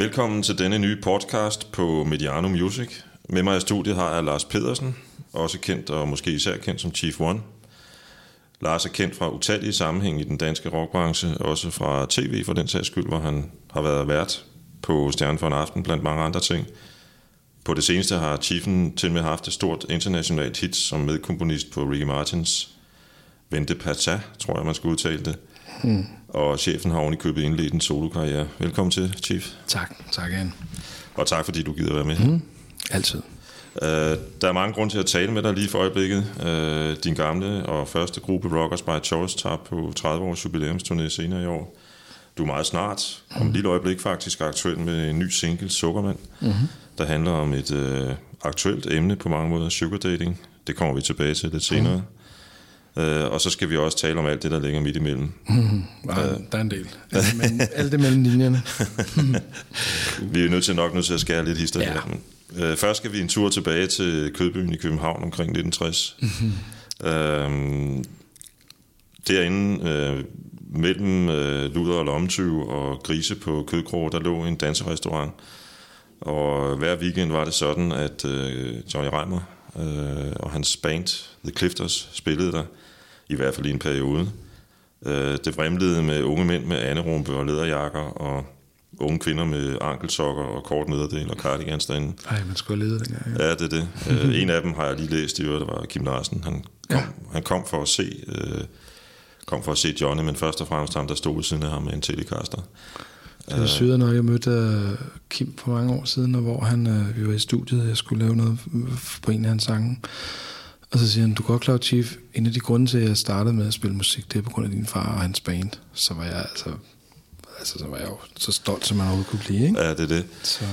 Velkommen til denne nye podcast på Mediano Music. Med mig i studiet har jeg Lars Pedersen, også kendt og måske især kendt som Chief One. Lars er kendt fra utallige sammenhæng i den danske rockbranche, også fra tv for den sags skyld, hvor han har været vært på Stjernen for en aften, blandt mange andre ting. På det seneste har Chiefen til med haft et stort internationalt hit som medkomponist på Ricky Martins Vente Pata, tror jeg, man skal udtale det. Hmm. Og chefen har i købet indledt en solokarriere. Velkommen til, Chief. Tak, tak igen. Og tak fordi du gider være med. Hmm. Altid. Uh, der er mange grunde til at tale med dig lige for øjeblikket. Uh, din gamle og første gruppe Rockers by Choice tager på 30 års jubilæumsturné senere i år. Du er meget snart, om et lille øjeblik faktisk, aktuel med en ny single, Sukkermand, mm-hmm. der handler om et uh, aktuelt emne på mange måder, sugar dating. Det kommer vi tilbage til lidt senere. Mm. Uh, og så skal vi også tale om alt det, der ligger midt imellem. Mm, ja, uh, der er en del. Alt, men, alt det mellem linjerne. vi er nødt til nok nødt til at skære lidt historie. Ja. Men, uh, først skal vi en tur tilbage til Kødbyen i København omkring 1960. Mm-hmm. Uh, derinde, uh, mellem uh, Luder og Lommetyv og Grise på Kødkrog, der lå en danserestaurant. Og hver weekend var det sådan, at uh, Johnny Reimer uh, og hans band, The Clifters, spillede der i hvert fald i en periode. Øh, det vrimlede med unge mænd med anerumpe og lederjakker, og unge kvinder med ankelsokker og kort nederdel og cardigans derinde. Ej, man skulle lede dengang. Ja. ja, det er det. Øh, en af dem har jeg lige læst i øvrigt, det var Kim Larsen. Han kom, ja. han kom for at se... Øh, kom for at se Johnny, men først og fremmest ham, der stod ved siden af ham med en Telecaster. Det var syret, når jeg mødte uh, Kim for mange år siden, og hvor han, uh, vi var i studiet, og jeg skulle lave noget på en af hans sange. Og så siger han, du er godt klar, Chief, en af de grunde til, at jeg startede med at spille musik, det er på grund af din far og hans band. Så var jeg altså, altså så var jeg jo så stolt, som man overhovedet kunne blive. Ikke? Ja, det er det. Så,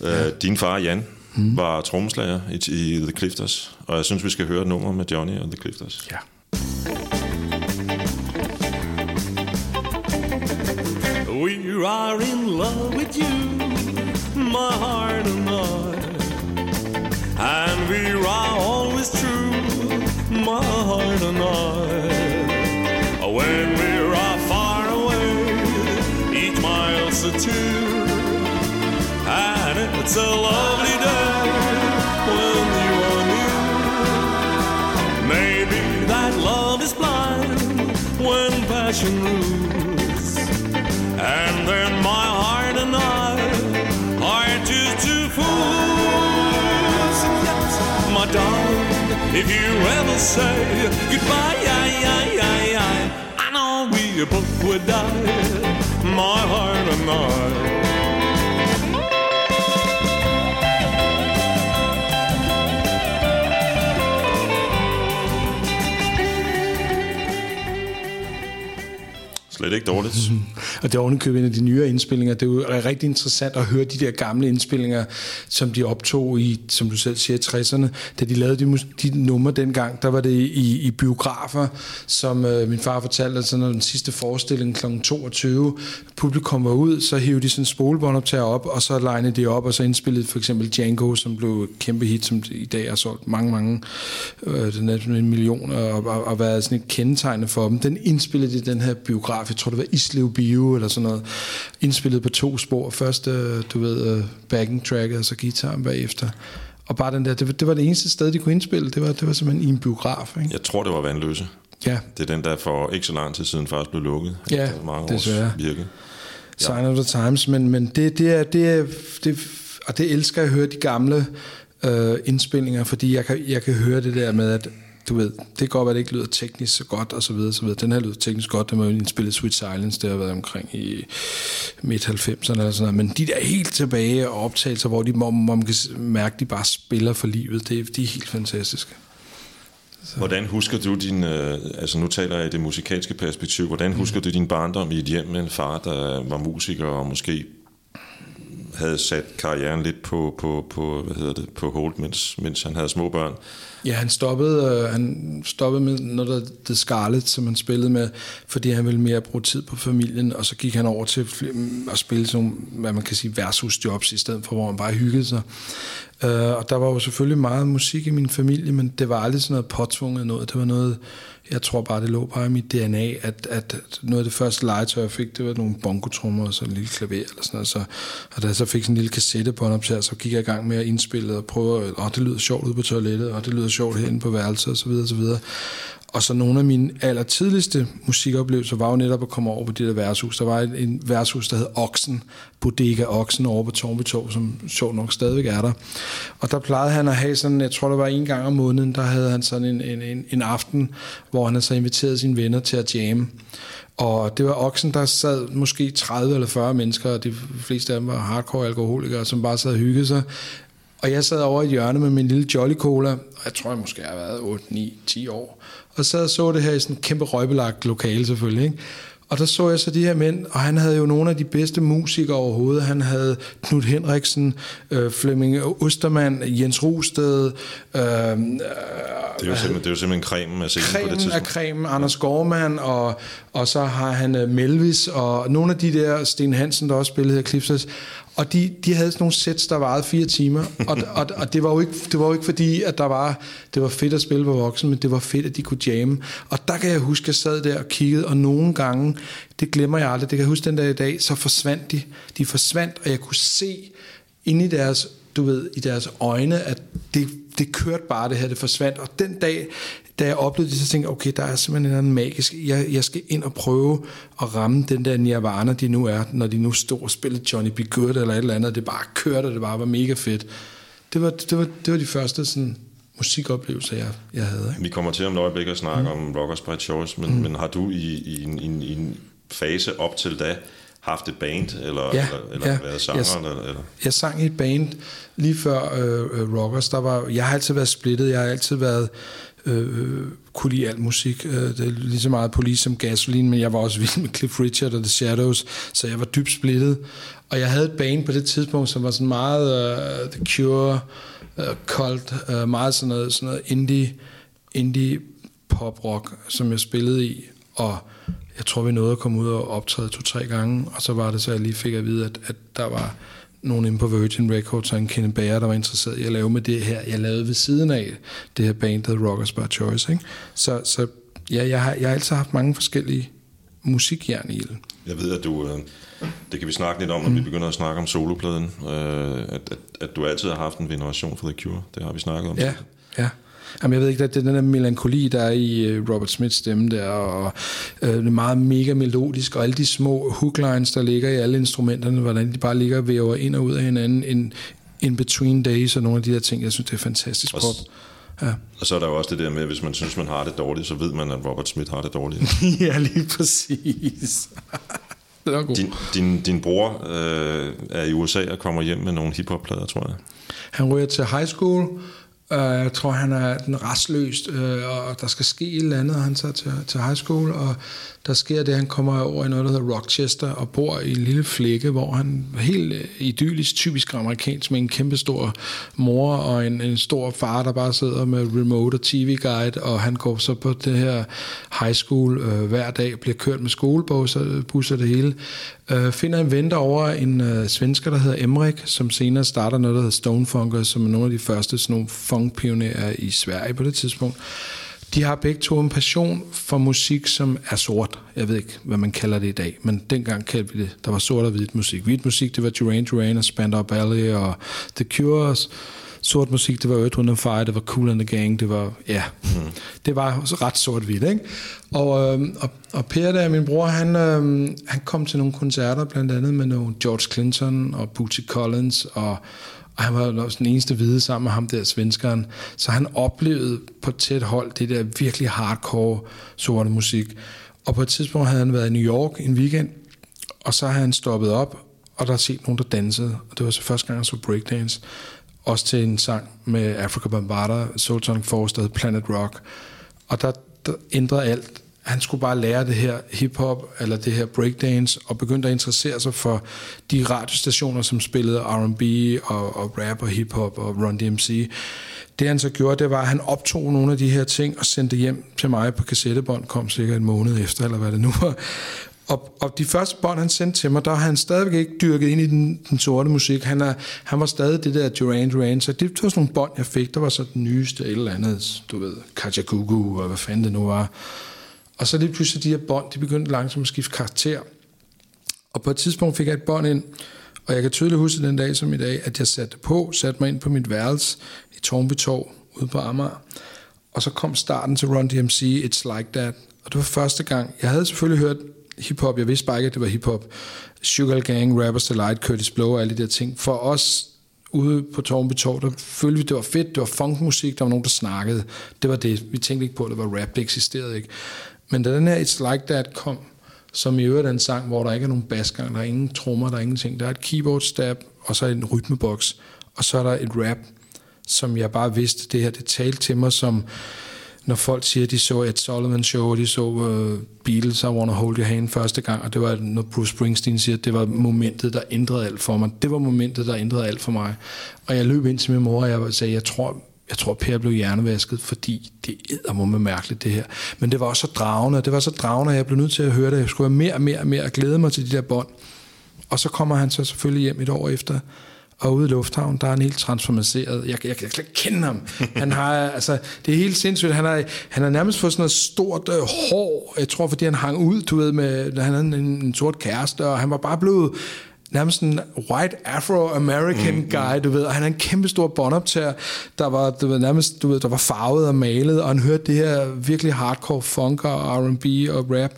ja. øh, din far, Jan, mm. var trommeslager i, i The Clifters, og jeg synes, vi skal høre et nummer med Johnny og The Clifters. Ja. We are in love with you, my heart and I. And we are always true, it's a lovely day when you are near. Maybe that love is blind when passion rules. And then my heart and I are just two fools. My darling, if you ever say goodbye, I, I, I, I, I know we both would die. My heart and I. Slet ikke dårligt. og det er ovenikøbet en af de nyere indspillinger. Det er jo rigtig interessant at høre de der gamle indspillinger, som de optog i, som du selv siger, 60'erne. Da de lavede de, de numre dengang, der var det i, i biografer, som øh, min far fortalte, at når den sidste forestilling kl. 22, publikum var ud, så hævde de sådan en spolebånd op til op, og så legnede de op, og så indspillede for eksempel Django, som blev et kæmpe hit, som i dag har solgt mange, mange, øh, den er en million, og, og, og været sådan et kendetegn for dem. Den indspillede de den her biograf jeg tror det var Islev Bio eller sådan noget, indspillet på to spor. Først, øh, du ved, øh, backing tracket og så guitaren bagefter. Og bare den der, det, det var det eneste sted, de kunne indspille. Det var, det var simpelthen i en biograf. Ikke? Jeg tror, det var Vandløse. Ja. Det er den, der for ikke så lang tid siden faktisk blev lukket. Ja, mange desværre. Virke. Ja. Sign of the Times, men, men det, det, er, det, er, det, og det elsker jeg at høre de gamle øh, indspilninger, fordi jeg kan, jeg kan høre det der med, at du ved, det kan godt være, at det ikke lyder teknisk så godt, og så videre, så videre. Den her lyder teknisk godt, det var jo indspillet Sweet Silence, det har været omkring i midt-90'erne eller sådan noget, men de der helt tilbage og optagelser, hvor, de, hvor man kan mærke, at de bare spiller for livet, det, de er helt fantastiske. Så. Hvordan husker du din, øh, altså nu taler jeg i det musikalske perspektiv, hvordan husker mm. du din barndom i et hjem med en far, der var musiker og måske havde sat karrieren lidt på, på, på hvad hedder det, på hold, mens, mens han havde små børn? Ja, han stoppede, øh, han stoppede med noget der The Scarlet, som han spillede med, fordi han ville mere bruge tid på familien, og så gik han over til at spille sådan nogle, hvad man kan sige, jobs i stedet for, hvor han bare hyggede sig. Uh, og der var jo selvfølgelig meget musik i min familie, men det var aldrig sådan noget påtvunget noget. Det var noget, jeg tror bare, det lå bare i mit DNA, at, at noget af det første legetøj, jeg fik, det var nogle bongotrummer og så en lille klaver eller sådan noget. Så, og da jeg så fik sådan en lille kassette på en så gik jeg i gang med at indspille og prøve, og oh, det lyder sjovt ude på toilettet, og det lyder sjovt herinde på værelset og så videre, og så nogle af mine allertidligste musikoplevelser var jo netop at komme over på det der værtshus. Der var en, en værtshus, der hed Oksen, Bodega Oksen over på Tornby Torv, som sjovt nok stadigvæk er der. Og der plejede han at have sådan, jeg tror det var en gang om måneden, der havde han sådan en, en, en, en aften, hvor han havde så inviteret sine venner til at jamme. Og det var Oksen, der sad måske 30 eller 40 mennesker, og de fleste af dem var hardcore alkoholikere, som bare sad og hyggede sig. Og jeg sad over i et hjørne med min lille Jolly Cola, og jeg tror, jeg måske har været 8, 9, 10 år og sad og så det her i sådan en kæmpe røgbelagt lokale selvfølgelig, ikke? Og der så jeg så de her mænd, og han havde jo nogle af de bedste musikere overhovedet. Han havde Knud Henriksen, øh, Flemming Ostermann, Jens Rusted. Øh, det, er jo simpelthen, det er jo simpelthen cremen af scenen cremen på det tidspunkt. af cremen, Anders Gormand, og, og så har han uh, Melvis, og nogle af de der, Sten Hansen, der også spillede her Cliffs. Og de, de havde sådan nogle sets, der varede fire timer, og, og, og det, var jo ikke, det var jo ikke fordi, at der var, det var fedt at spille på voksen, men det var fedt, at de kunne jamme. Og der kan jeg huske, at jeg sad der og kiggede, og nogle gange, det glemmer jeg aldrig, det kan jeg huske den dag i dag, så forsvandt de. De forsvandt, og jeg kunne se ind i deres, du ved, i deres øjne, at det, det kørte bare det her, det forsvandt. Og den dag, da jeg oplevede det, så tænkte jeg, okay, der er simpelthen en magisk, jeg, jeg skal ind og prøve at ramme den der nirvana, de nu er, når de nu står og spiller Johnny B. Good eller et eller andet, det bare kørte, og det bare var mega fedt. Det var, det var, det var de første sådan, musikoplevelser, jeg, jeg havde. Ikke? Vi kommer til om et øjeblik at snakke mm. om Rockers by Choice, men, mm. men har du i, i, en, i, en, i en fase op til da haft et band, eller, ja, eller, eller ja. været sanger? Jeg, eller, eller? jeg sang i et band lige før øh, Rockers. Der var, jeg har altid været splittet, jeg har altid været øh, kunne lide al musik. Øh, det er lige så meget Police som Gasoline, men jeg var også vild med Cliff Richard og The Shadows, så jeg var dybt splittet. Og jeg havde et band på det tidspunkt, som var sådan meget uh, The Cure, uh, Cult, uh, meget sådan noget, sådan noget indie, indie pop rock, som jeg spillede i, og jeg tror, vi nåede at komme ud og optræde to-tre gange, og så var det så, jeg lige fik at vide, at, at der var nogen inde på Virgin Records og en Kenneth Bager, der var interesseret i at lave med det her. Jeg lavede ved siden af det her band, der Rockers by Choice. Ikke? Så, så ja, jeg har, jeg har altid haft mange forskellige musikjern i det. Jeg ved, at du, øh, det kan vi snakke lidt om, når mm. vi begynder at snakke om solopladen, øh, at, at, at du altid har haft en veneration for The Cure. Det har vi snakket om. Ja, ja. Jamen, jeg ved ikke, det er den der melankoli, der er i øh, Robert Smiths stemme der, og øh, det er meget mega melodisk, og alle de små hooklines, der ligger i alle instrumenterne, hvordan de bare ligger og væver ind og ud af hinanden, in, in between days, og nogle af de der ting, jeg synes, det er fantastisk pop. Ja. Og så er der jo også det der med, at hvis man synes, man har det dårligt, så ved man, at Robert Smith har det dårligt. ja, lige præcis. det var god. Din, din, din bror øh, er i USA og kommer hjem med nogle hiphop-plader, tror jeg. Han ryger til high school, Uh, jeg tror, han er den restløst, uh, og der skal ske et eller andet, han tager til, til high school, og der sker det, han kommer over i noget, der hedder Rochester, og bor i en lille flække, hvor han helt øh, idyllisk, typisk amerikansk, med en kæmpe stor mor og en, en stor far, der bare sidder med remote og tv-guide, og han går så på det her high school uh, hver dag, bliver kørt med skolebusser det hele, uh, finder en ven over en uh, svensker, der hedder Emrik, som senere starter noget, der hedder Stonefunkers, som er nogle af de første sådan nogle funkpionerer i Sverige på det tidspunkt. De har begge to en passion for musik, som er sort. Jeg ved ikke, hvad man kalder det i dag, men dengang kaldte vi det, der var sort og hvid musik. Hvid musik, det var Duran Duran og Spandau Ballet og The Cures. Sort musik, det var Earth, Wind Fire, det var Cool and the Gang, det var, ja, mm. det var ret sort-hvidt, ikke? Og, øhm, og, og Per, der min bror, han, øhm, han kom til nogle koncerter, blandt andet med nogle George Clinton og Bootsy Collins og og han var også den eneste hvide sammen med ham der, svenskeren. Så han oplevede på tæt hold det der virkelig hardcore sorte musik. Og på et tidspunkt havde han været i New York en weekend, og så havde han stoppet op, og der er set nogen, der dansede. Og det var så første gang, jeg så breakdance. Også til en sang med Africa Bambaataa, Soul Sonic Force, der Planet Rock. Og der, der ændrede alt han skulle bare lære det her hiphop, eller det her breakdance, og begyndte at interessere sig for de radiostationer, som spillede R&B og, og rap og hiphop og Run DMC. Det han så gjorde, det var, at han optog nogle af de her ting og sendte hjem til mig på kassettebånd, kom cirka en måned efter, eller hvad det nu var. Og, og de første bånd, han sendte til mig, der har han stadigvæk ikke dyrket ind i den, den sorte musik. Han, er, han var stadig det der Duran Duran, så det var sådan nogle bånd, jeg fik, der var så den nyeste eller andet, du ved, Kajagugu og hvad fanden det nu var. Og så lige pludselig de her bånd, de begyndte langsomt at skifte karakter. Og på et tidspunkt fik jeg et bånd ind, og jeg kan tydeligt huske den dag som i dag, at jeg satte på, satte mig ind på mit værelse i Tornby Torv ude på Amager. Og så kom starten til Run DMC, It's Like That. Og det var første gang. Jeg havde selvfølgelig hørt hiphop, jeg vidste bare ikke, at det var hiphop. Sugar Gang, Rappers Delight, Curtis Blow og alle de der ting. For os ude på Tornby Torv, der følte vi, det var fedt, det var funkmusik, der var nogen, der snakkede. Det var det. Vi tænkte ikke på, at det var rap, det eksisterede ikke. Men da den her It's Like That kom, som i øvrigt er en sang, hvor der ikke er nogen basgang, der er ingen trommer, der er ingenting. Der er et keyboard stab, og så en rytmeboks, og så er der et rap, som jeg bare vidste, det her, det talte til mig som, når folk siger, at de så et Solomon Show, og de så uh, Beatles, I Wanna Hold Your Hand første gang, og det var, når Bruce Springsteen siger, at det var momentet, der ændrede alt for mig. Det var momentet, der ændrede alt for mig. Og jeg løb ind til min mor, og jeg sagde, jeg tror, jeg tror, Per blev hjernevasket, fordi det er må mærkeligt, det her. Men det var også så dragende, det var så dragende, at jeg blev nødt til at høre det. Jeg skulle have mere og mere og mere glæde mig til de der bånd. Og så kommer han så selvfølgelig hjem et år efter, og ude i Lufthavn, der er han helt transformeret. Jeg, jeg, jeg kan kende ham. Han har, altså, det er helt sindssygt. Han har, han har nærmest fået sådan noget stort øh, hår. Jeg tror, fordi han hang ud, du ved, med, han havde en, en sort kæreste, og han var bare blevet nærmest en white afro-american mm, guy, du ved, og han er en kæmpe stor båndoptager, der var, du ved, nærmest, du ved, der var farvet og malet, og han hørte det her virkelig hardcore funk og R&B og rap,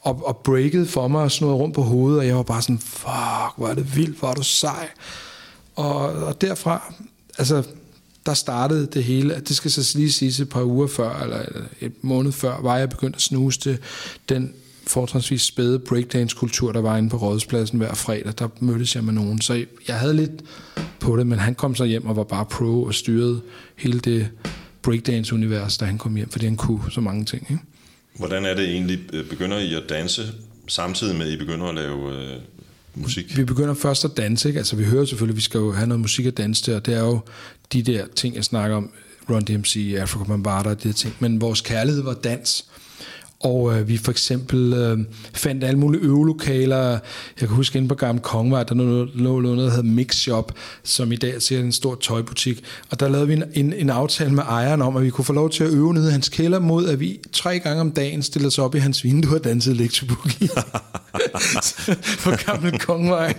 og, og breaket for mig og snurrede rundt på hovedet, og jeg var bare sådan, fuck, hvor er det vildt, hvor er du sej. Og, og derfra, altså, der startede det hele, det skal så lige sige et par uger før, eller et måned før, var jeg begyndt at snuse til den fortrinsvis spæde breakdance-kultur, der var inde på rådspladsen hver fredag. Der mødtes jeg med nogen, så jeg havde lidt på det, men han kom så hjem og var bare pro og styrede hele det breakdance-univers, da han kom hjem, fordi han kunne så mange ting. Ikke? Hvordan er det egentlig? Øh, begynder I at danse samtidig med, at I begynder at lave øh, musik? Vi begynder først at danse. Ikke? Altså, vi hører selvfølgelig, vi skal jo have noget musik at danse til, og det er jo de der ting, jeg snakker om, Run DMC, Africa Bambaataa de der ting. Men vores kærlighed var dans. Og øh, vi for eksempel øh, fandt alle mulige øvelokaler. Jeg kan huske inde på Gamle Kongvej, der lå, noget, der hedder Mix Shop, som i dag ser en stor tøjbutik. Og der lavede vi en, en, en aftale med ejeren om, at vi kunne få lov til at øve nede i hans kælder, mod at vi tre gange om dagen stillede os op i hans vindue og dansede elektroboogie. på Gamle Kongvej.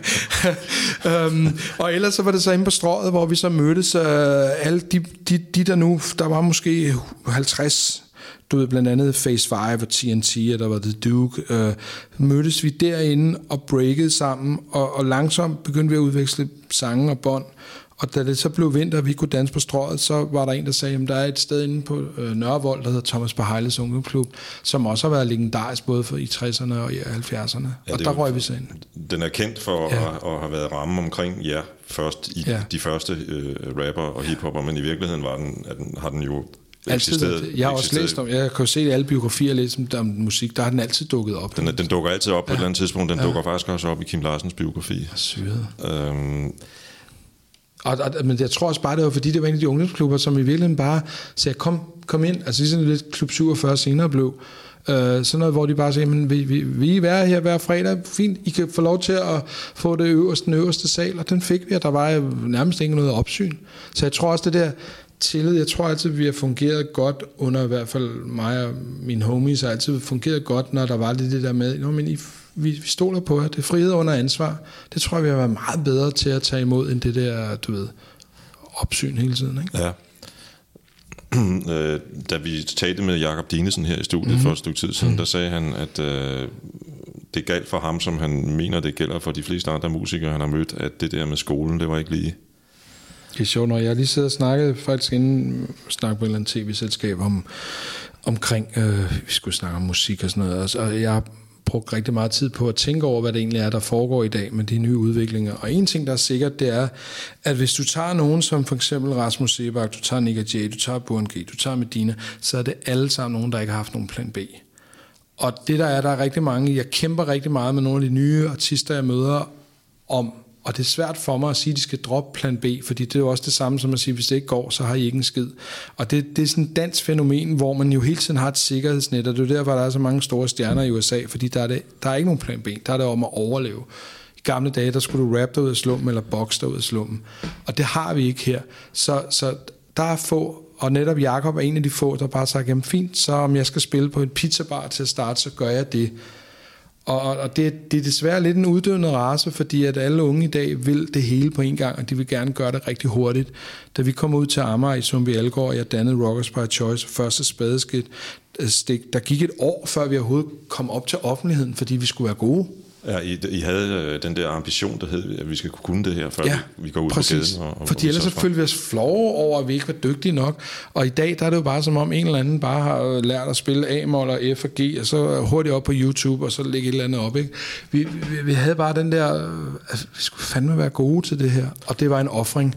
øhm, og ellers så var det så inde på strået, hvor vi så mødtes øh, alle de, de, de der nu, der var måske 50 du ved, blandt andet Phase 5 og TNT, og der var The Duke, øh, mødtes vi derinde og breakede sammen, og, og langsomt begyndte vi at udveksle sange og bånd, og da det så blev vinter, og vi kunne danse på strøget, så var der en, der sagde, at der er et sted inde på øh, Nørrevold, der hedder Thomas Behejles Ungdomsklub, som også har været legendarisk både for i 60'erne og i 70'erne. Ja, og der røg vi så ind. Den er kendt for ja. at, at have været ramme omkring ja, først i ja. de første øh, rapper og hiphopper, men i virkeligheden var den, at den, har den jo altid, jeg har også læst om, jeg kan jo se i alle biografier, læst om, musik, der har den altid dukket op. Den, den dukker altid op på ja. et eller andet tidspunkt, den ja. dukker faktisk også op i Kim Larsens biografi. Syret. Øhm, og, og, men jeg tror også bare, det var fordi, det var en af de ungdomsklubber, som i virkeligheden bare sagde, kom, kom ind, altså ligesom lidt klub 47 senere blev, øh, sådan noget, hvor de bare sagde, men vi, vi, vi er her hver fredag, fint, I kan få lov til at få det øverste, den øverste sal, og den fik vi, og der var nærmest ikke noget opsyn. Så jeg tror også, det der, tillid. Jeg tror altid, vi har fungeret godt under i hvert fald mig og mine homies har altid fungeret godt, når der var lidt det der med, Nå, men I, vi, vi stoler på jer. Det er frihed under ansvar. Det tror jeg, vi har været meget bedre til at tage imod, end det der, du ved, opsyn hele tiden. Ikke? Ja. Øh, da vi talte med Jakob Dinesen her i studiet mm-hmm. for et stykke tid siden, mm. der sagde han, at øh, det galt for ham, som han mener, det gælder for de fleste andre musikere, han har mødt, at det der med skolen, det var ikke lige. Det er sjovt, når jeg lige sidder og snakkede faktisk inden snakke på et eller andet tv-selskab om, omkring, øh, vi skulle snakke om musik og sådan noget, altså, og jeg brugt rigtig meget tid på at tænke over, hvad det egentlig er, der foregår i dag med de nye udviklinger. Og en ting, der er sikkert, det er, at hvis du tager nogen som for eksempel Rasmus Sebak, du tager Nick J, du tager Burn G, du tager Medina, så er det alle sammen nogen, der ikke har haft nogen plan B. Og det der er, der er rigtig mange, jeg kæmper rigtig meget med nogle af de nye artister, jeg møder om, og det er svært for mig at sige, at de skal droppe plan B, fordi det er jo også det samme som at sige, at hvis det ikke går, så har I ikke en skid. Og det, det er sådan et dansk fænomen, hvor man jo hele tiden har et sikkerhedsnet, og det er derfor, der er så mange store stjerner i USA, fordi der er, det, der er ikke nogen plan B, der er det om at overleve. I gamle dage, der skulle du rap dig ud af slummen, eller boxe dig ud af slummen. Og det har vi ikke her. Så, så der er få, og netop Jakob er en af de få, der bare sagt, jamen fint, så om jeg skal spille på en pizzabar til at starte, så gør jeg det. Og, og det, det er desværre lidt en uddøende race, fordi at alle unge i dag vil det hele på en gang, og de vil gerne gøre det rigtig hurtigt. Da vi kom ud til Amager i Zombie Algård, og jeg dannede Rockers by Choice, første spadestik, øh, der gik et år, før vi overhovedet kom op til offentligheden, fordi vi skulle være gode. Ja, I, I havde øh, den der ambition, der hed, at vi skal kunne kunne det her, før Ja, vi, vi går ud præcis. på gaden. Og, og Fordi ellers så følte vi os flove over, at vi ikke var dygtige nok. Og i dag, der er det jo bare som om en eller anden bare har lært at spille A-mol og F og G, og så hurtigt op på YouTube, og så lægge et eller andet op. Ikke? Vi, vi, vi havde bare den der, øh, altså, vi skulle fandme være gode til det her, og det var en offring.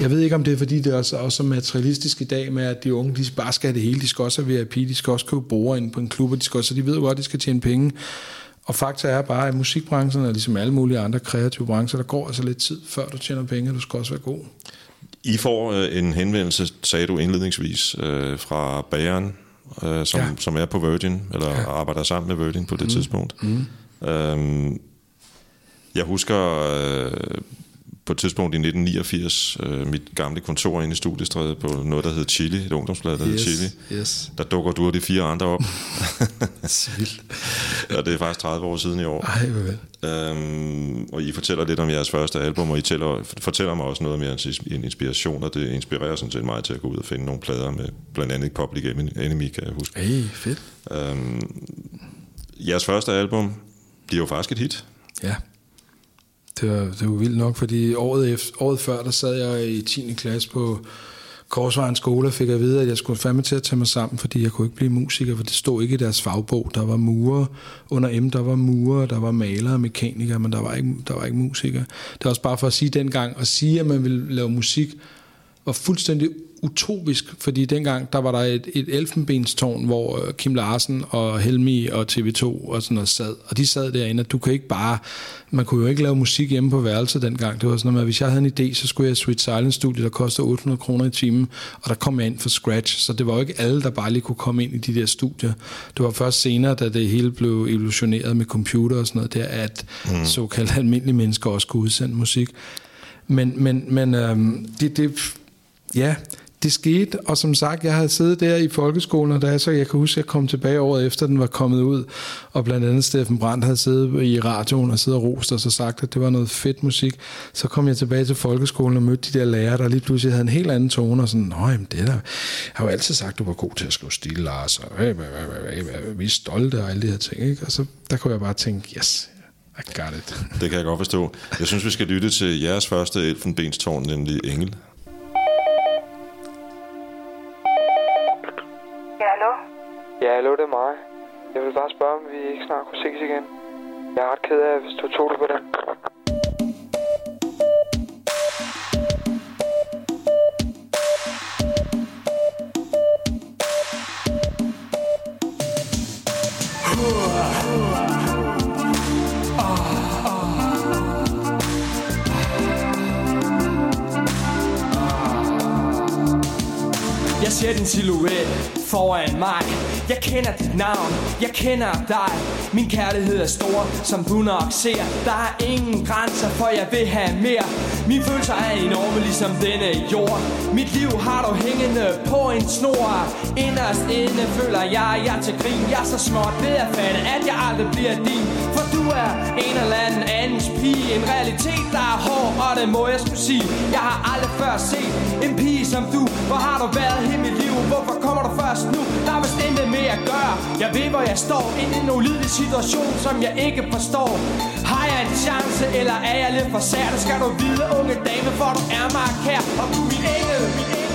Jeg ved ikke, om det er, fordi det er også, også er materialistisk i dag, med at de unge, de bare skal have det hele. De skal også have VIP, de skal også købe bord ind på en klub, og de skal også, så de ved jo godt, at de skal tjene penge. Og fakta er bare, at musikbranchen, er ligesom alle mulige andre kreative brancher, der går altså lidt tid, før du tjener penge, du skal også være god. I får øh, en henvendelse, sagde du indledningsvis, øh, fra bageren, øh, som, Ja. ja. som er på Virgin, eller ja. arbejder sammen med Virgin på det mm. tidspunkt. Mm. Øhm, jeg husker øh, på et tidspunkt i 1989, øh, mit gamle kontor inde i Studiestræde på noget, der hed Chili, et ungdomsblad, der hed Chili. yes. Der dukker du og de fire andre op. Vildt. og det er faktisk 30 år siden i år. Ej, vel. Øhm, og I fortæller lidt om jeres første album, og I tæller, fortæller mig også noget om jeres inspiration, og det inspirerer sådan set mig til at gå ud og finde nogle plader med blandt andet Public Enemy, kan jeg huske. Ej, fedt. Øhm, jeres første album bliver jo faktisk et hit. Ja. Det var, det var vildt nok, fordi året, efter, året før, der sad jeg i 10. klasse på Korsvejens skole og fik at vide, at jeg skulle fandme til at tage mig sammen, fordi jeg kunne ikke blive musiker, for det stod ikke i deres fagbog. Der var murer, under M, der var murer, der var malere og mekanikere, men der var ikke, der var ikke musikere. Det var også bare for at sige dengang, at sige, at man ville lave musik, var fuldstændig utopisk, fordi dengang der var der et, et elfenbenstårn, hvor øh, Kim Larsen og Helmi og TV2 og sådan noget sad, og de sad derinde, og du kan ikke bare, man kunne jo ikke lave musik hjemme på værelset dengang, det var sådan noget med, at hvis jeg havde en idé, så skulle jeg Sweet Silence Studio, der kostede 800 kroner i timen, og der kom jeg ind for scratch, så det var jo ikke alle, der bare lige kunne komme ind i de der studier. Det var først senere, da det hele blev evolutioneret med computer og sådan noget, der at mm. såkaldt almindelige mennesker også kunne udsende musik. Men, men, men øhm, det, det, ja, det skete, og som sagt, jeg havde siddet der i folkeskolen, og da jeg så, jeg kan huske, at jeg kom tilbage året efter, den var kommet ud, og blandt andet Steffen Brandt havde siddet i radioen og siddet og rost og så sagt, at det var noget fedt musik. Så kom jeg tilbage til folkeskolen og mødte de der lærere, der lige pludselig havde en helt anden tone, og sådan, nej, men det der, jeg har jo altid sagt, at du var god til at skrive stil, Lars, og øh, øh, øh, øh, vi er stolte og alle de her ting, ikke? Og så der kunne jeg bare tænke, yes, I got it. Det kan jeg godt forstå. Jeg synes, vi skal lytte til jeres første elfenbenstårn, nemlig Engel. Ja, hallo, det er mig. Jeg vil bare spørge, om vi ikke snart kunne ses igen. Jeg er ret ked af, hvis du tog det på den. Jeg ser din silhuet foran mig Jeg kender dit navn, jeg kender dig. Min kærlighed er stor, som du nok ser. Der er ingen grænser, for jeg vil have mere. Mine følelser er enorme, ligesom denne jord. Mit liv har du hængende på en snor. Inderst inde føler jeg, jeg er til grin. Jeg er så småt ved at fatte, at jeg aldrig bliver din. For du er en eller anden andens pige. En realitet, der er hård, og det må jeg skulle sige. Jeg har aldrig før set en pige som du. Hvor har du været hele mit liv? Hvorfor kommer du først nu? Der er vist intet mere at gøre. Jeg ved, hvor jeg står Inde i en ulidelig situation, som jeg ikke forstår. Hej jeg en chance, eller er jeg lidt for sær? Det skal du vide, unge dame, for du er mig kær Og du er min engel, min engel,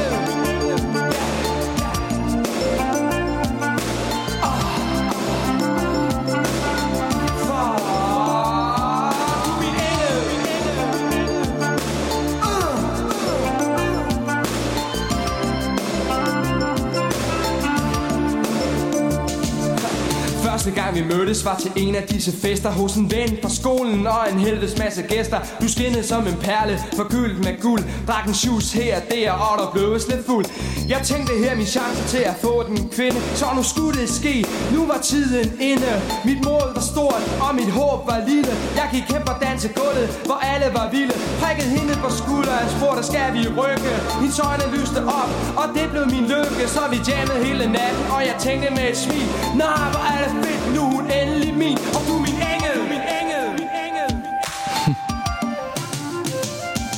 Første vi mødtes var til en af disse fester Hos en ven fra skolen og en helvedes masse gæster. Du skinnede som en perle, forgyldt med guld. Drak en shoes her og der, og der blev lidt fuld. Jeg tænkte her min chance til at få den kvinde Så nu skulle det ske, nu var tiden inde. Mit mål var stort, og mit håb var lille. Jeg gik hen på dansegulvet, hvor alle var vilde. Prikkede hende på skulderen, spurgte skal vi rykke? Hendes øjne lyste op, og det blev min lykke. Så vi jammede hele natten, og jeg tænkte med et smil Nej, hvor er det fedt, nu er hun endelig min Og du er min engel, min engel, min engel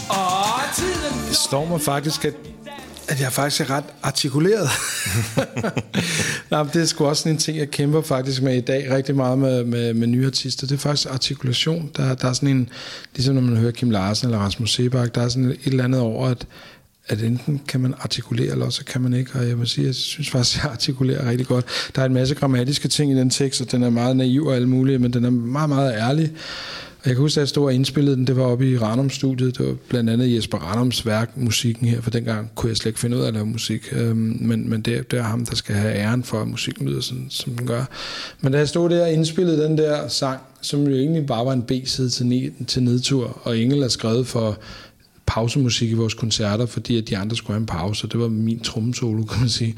Og tiden Det mig faktisk, at, at jeg faktisk er ret artikuleret. Nej, men det er sgu også en ting, jeg kæmper faktisk med i dag rigtig meget med, med, med nye artister. Det er faktisk artikulation. Der, der er sådan en, ligesom når man hører Kim Larsen eller Rasmus Sebak, der er sådan et eller andet over, at at enten kan man artikulere, eller så kan man ikke. Og jeg må sige, jeg synes faktisk, at jeg artikulerer rigtig godt. Der er en masse grammatiske ting i den tekst, og den er meget naiv og alt muligt, men den er meget, meget ærlig. Og jeg kan huske, at jeg stod og indspillede den, det var oppe i Ranum-studiet, det var blandt andet Jesper Ranums værk, musikken her, for dengang kunne jeg slet ikke finde ud af at lave musik, øhm, men, men det, det er ham, der skal have æren for, at musikken lyder sådan, som den gør. Men da jeg stod der og indspillede den der sang, som jo egentlig bare var en B-side til, til nedtur, og Engel er skrevet for pausemusik i vores koncerter, fordi at de andre skulle have en pause, og det var min trommesolo, kan man sige.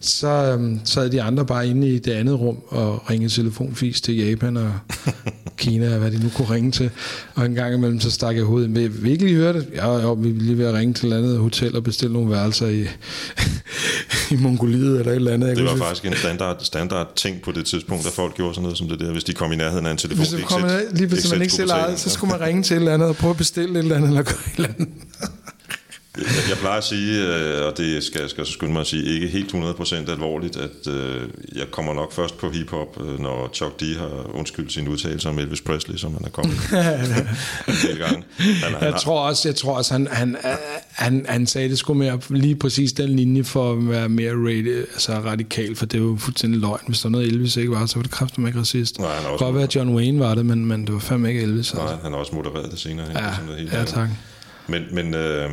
Så øhm, sad de andre bare inde i det andet rum og ringede telefonfis til Japan og Kina, og hvad de nu kunne ringe til. Og en gang imellem, så stak jeg hovedet med. Lige høre det? Ja, jo, vi vil lige ved at ringe til et andet hotel og bestille nogle værelser i, i Mongoliet eller et eller andet. Jeg Det var sige- faktisk en standard, standard ting på det tidspunkt, at folk gjorde sådan noget som det der. Hvis de kom i nærheden af en telefon, Hvis du kommer lige hvis man ikke selv ejet, så skulle man ringe til et eller andet og prøve at bestille et eller andet, eller gøre et eller andet. Jeg, plejer at sige, øh, og det skal, skal jeg så skynde mig at sige, ikke helt 100% alvorligt, at øh, jeg kommer nok først på hiphop, øh, når Chuck D har undskyldt sin udtalelse om Elvis Presley, som han er kommet en. Han, han Jeg tror også, jeg tror også han, han, han, han sagde det skulle mere lige præcis den linje for at være mere rated, altså radikal, for det er jo fuldstændig løgn. Hvis der er noget Elvis ikke var, så var det kraftigt ikke racist. Nej, han er også godt være, at John Wayne var det, men, men det var fandme ikke Elvis. Altså. Nej, han har også modereret det senere. hen. Er sådan noget helt Ja, ja tak. Men, men øh,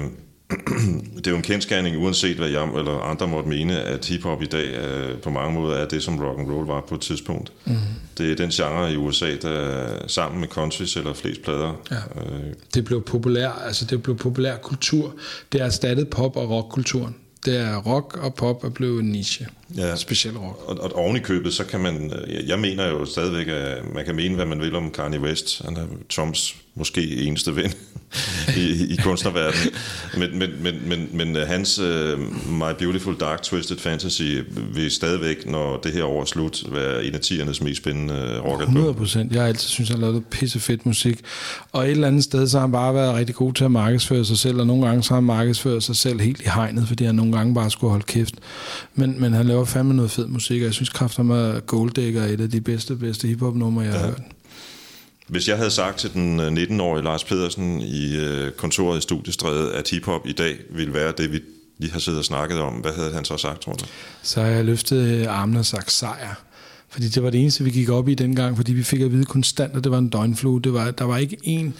det er jo en kendskærning, uanset hvad jeg eller andre måtte mene, at hiphop i dag øh, på mange måder er det, som rock and roll var på et tidspunkt. Mm. Det er den genre i USA, der sammen med country sælger flest plader. Ja. Øh, Det blev populær, altså det blev populær kultur. Det er erstattet pop- og rockkulturen. Det er rock og pop er blevet en niche. Ja. Speciel rock. og, og oven i købet, så kan man, jeg mener jo stadigvæk, at man kan mene, hvad man vil om Kanye West. Han er Toms måske eneste ven i, i kunstnerverdenen. Men, men, men, men, men øh, hans uh, My Beautiful Dark Twisted Fantasy vil stadigvæk, når det her år er slut, være en af tiernes mest spændende øh, rockalbum. 100 procent. Jeg har altid synes, han har lavet pissefedt musik. Og et eller andet sted, så har han bare været rigtig god til at markedsføre sig selv, og nogle gange så har han markedsført sig selv helt i hegnet, fordi han nogle gange bare skulle holde kæft. Men, men han laver fandme noget fed musik, og jeg synes kraftigt, at Gold Digger er et af de bedste, bedste hiphop-numre, jeg har hørt. Hvis jeg havde sagt til den øh, 19-årige Lars Pedersen i øh, kontoret i Studiestræde, at hiphop i dag ville være det, vi lige har siddet og snakket om, hvad havde han så sagt, tror du? Så har jeg løftet øh, armene og sagt sejr. Fordi det var det eneste, vi gik op i dengang, fordi vi fik at vide konstant, at det var en døgnflue. Det var, der var ikke en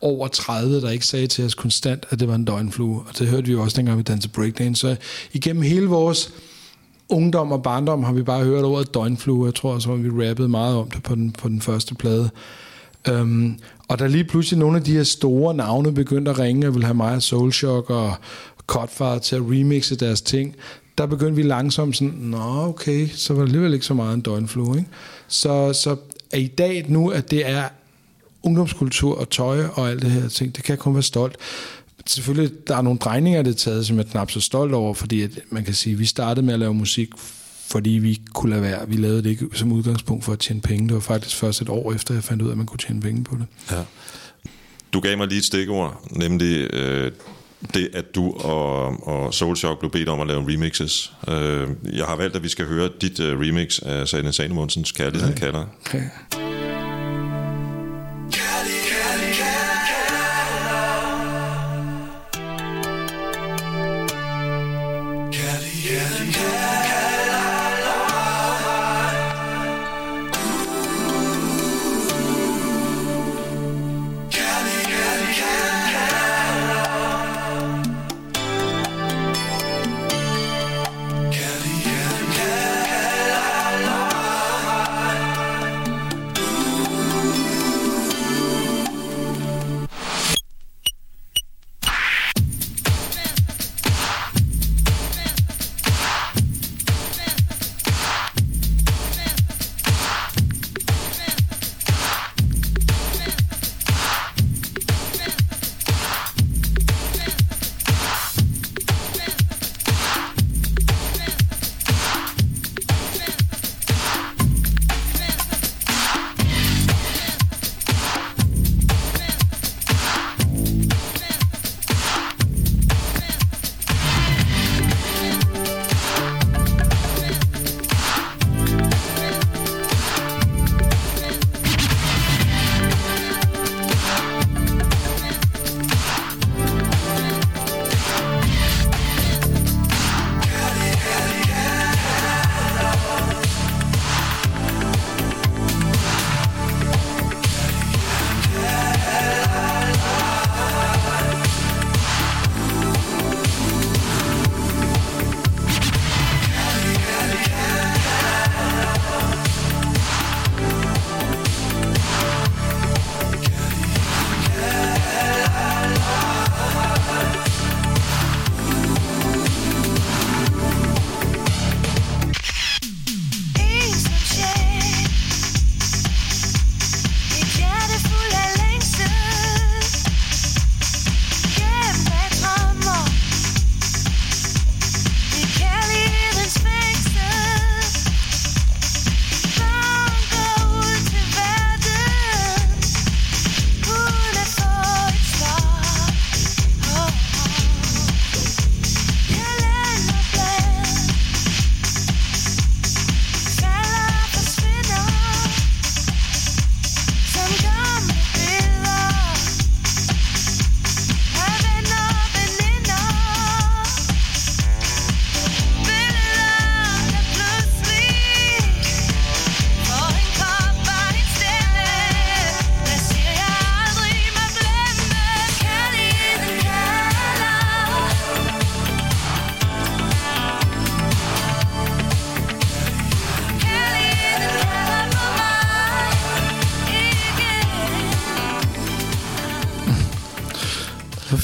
over 30, der ikke sagde til os konstant, at det var en døgnflue. Og det hørte vi jo også dengang, vi dansede breakdance. Så igennem hele vores ungdom og barndom har vi bare hørt ordet døgnflue. Jeg tror også, at vi rappede meget om det på den, på den første plade. Um, og der lige pludselig nogle af de her store navne begyndte at ringe og ville have mig og Soulshock og Cutfire til at remixe deres ting, der begyndte vi langsomt sådan, nå okay, så var det alligevel ikke så meget en døgnflue. Ikke? Så, så er i dag nu, at det er ungdomskultur og tøj og alt det her ting, det kan jeg kun være stolt. Selvfølgelig, der er nogle drejninger, det er taget, som jeg er knap så stolt over, fordi at man kan sige, at vi startede med at lave musik, fordi vi kunne lade være. Vi lavede det ikke som udgangspunkt for at tjene penge. Det var faktisk først et år efter, jeg fandt ud af, at man kunne tjene penge på det. Ja. Du gav mig lige et stikord, nemlig øh, det, at du og, og Soulshock blev bedt om at lave remixes. Øh, jeg har valgt, at vi skal høre dit øh, remix af Sane Sanemundsens Kærligheden okay. kalder. Okay.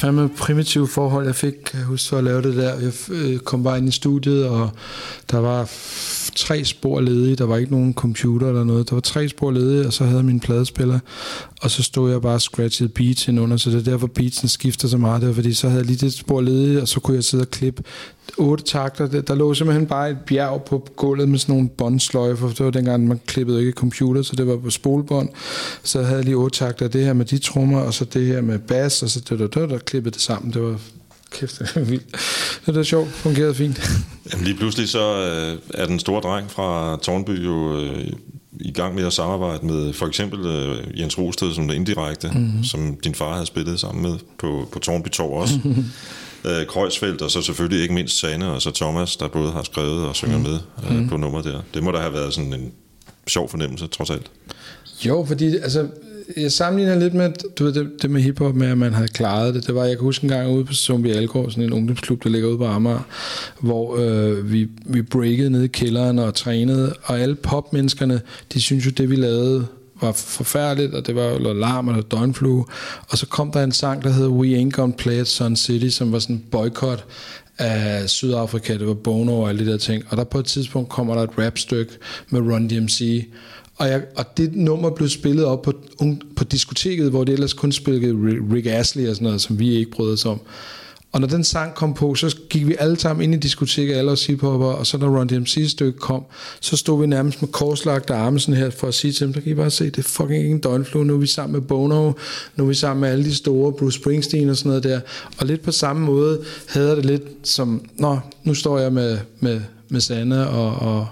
Fandme primitive forhold, jeg fik, jeg huske, at lave det der. Jeg øh, kom bare ind i studiet, og der var tre spor ledige. Der var ikke nogen computer eller noget. Der var tre spor ledige, og så havde jeg min pladespiller. Og så stod jeg bare og scratchede beats ind under, så det er derfor beatsen skifter så meget. Det var fordi, så havde jeg lige det spor ledige, og så kunne jeg sidde og klippe otte takter. Der, der lå simpelthen bare et bjerg på gulvet med sådan nogle båndsløjfer. Det var dengang, man klippede ikke computer, så det var på spolebånd. Så havde jeg lige otte takter. Det her med de trommer, og så det her med bass, og så det der, der, der klippede det sammen. Det var kæft, det var vildt. Det var sjovt, fungerede fint. Jamen lige pludselig så øh, er den store dreng fra Tornby jo øh, i gang med at samarbejde med for eksempel øh, Jens Rosted som det indirekte, mm-hmm. som din far havde spillet sammen med på, på Tornby Torv også. øh, Kreuzfeldt, og så selvfølgelig ikke mindst Sane, og så Thomas, der både har skrevet og synger mm. med øh, mm. på nummer der. Det må da have været sådan en sjov fornemmelse, trods alt. Jo, fordi altså, jeg sammenligner lidt med du ved, det, det med hiphop, med at man havde klaret det. Det var, jeg kan huske en gang ude på Zombie Algård, sådan en ungdomsklub, der ligger ude på Amager, hvor øh, vi, vi breakede ned i kælderen og trænede, og alle popmenneskerne, de synes jo, det vi lavede var forfærdeligt, og det var jo larm og døgnflue. Og så kom der en sang, der hed We Ain't Gonna Play at Sun City, som var sådan en boykot af Sydafrika, det var Bono og alle de der ting. Og der på et tidspunkt kommer der et rapstykke med Run DMC, og, jeg, og det nummer blev spillet op på, på diskoteket, hvor det ellers kun spillede Rick Astley og sådan noget, som vi ikke brød os om. Og når den sang kom på, så gik vi alle sammen ind i diskoteket, alle os hiphopper, og så når Run DMC stykke kom, så stod vi nærmest med korslagte arme sådan her, for at sige til dem, så kan I bare se, det er fucking ikke en døgnflue, nu er vi sammen med Bono, nu er vi sammen med alle de store, Bruce Springsteen og sådan noget der. Og lidt på samme måde havde det lidt som, nå, nu står jeg med, med, med Sanne og, og,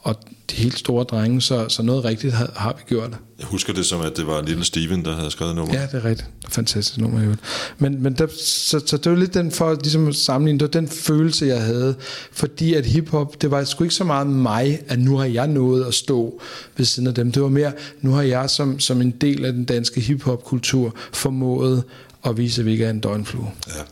og de helt store drenge, så, så noget rigtigt har, har vi gjort. Jeg husker det som, at det var Lille Steven, der havde skrevet nummer. Ja, det er rigtigt. Fantastisk nummer, jo. Men, men der, så, så det var lidt den, for ligesom sammenligne, det var den følelse, jeg havde, fordi at hiphop, det var sgu ikke så meget mig, at nu har jeg nået at stå ved siden af dem. Det var mere, nu har jeg som, som en del af den danske hiphop-kultur formået at vise, at vi ikke er en døgnflue. Ja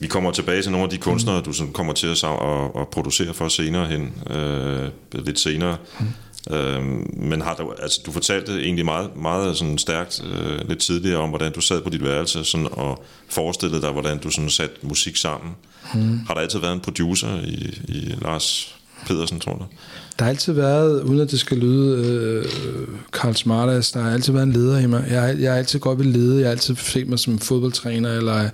vi kommer tilbage til nogle af de kunstnere, du sådan kommer til at, at, at producere for senere hen, øh, lidt senere. Mm. Øh, men har du, altså, du fortalte egentlig meget, meget sådan stærkt øh, lidt tidligere om, hvordan du sad på dit værelse sådan, og forestillede dig, hvordan du sådan satte musik sammen. Mm. Har der altid været en producer i, i Lars Pedersen, tror du? Der har altid været, uden at det skal lyde øh, Karl Smartas, der har altid været en leder i mig. Jeg, jeg har altid godt vil lede. Jeg har altid set mig som fodboldtræner, eller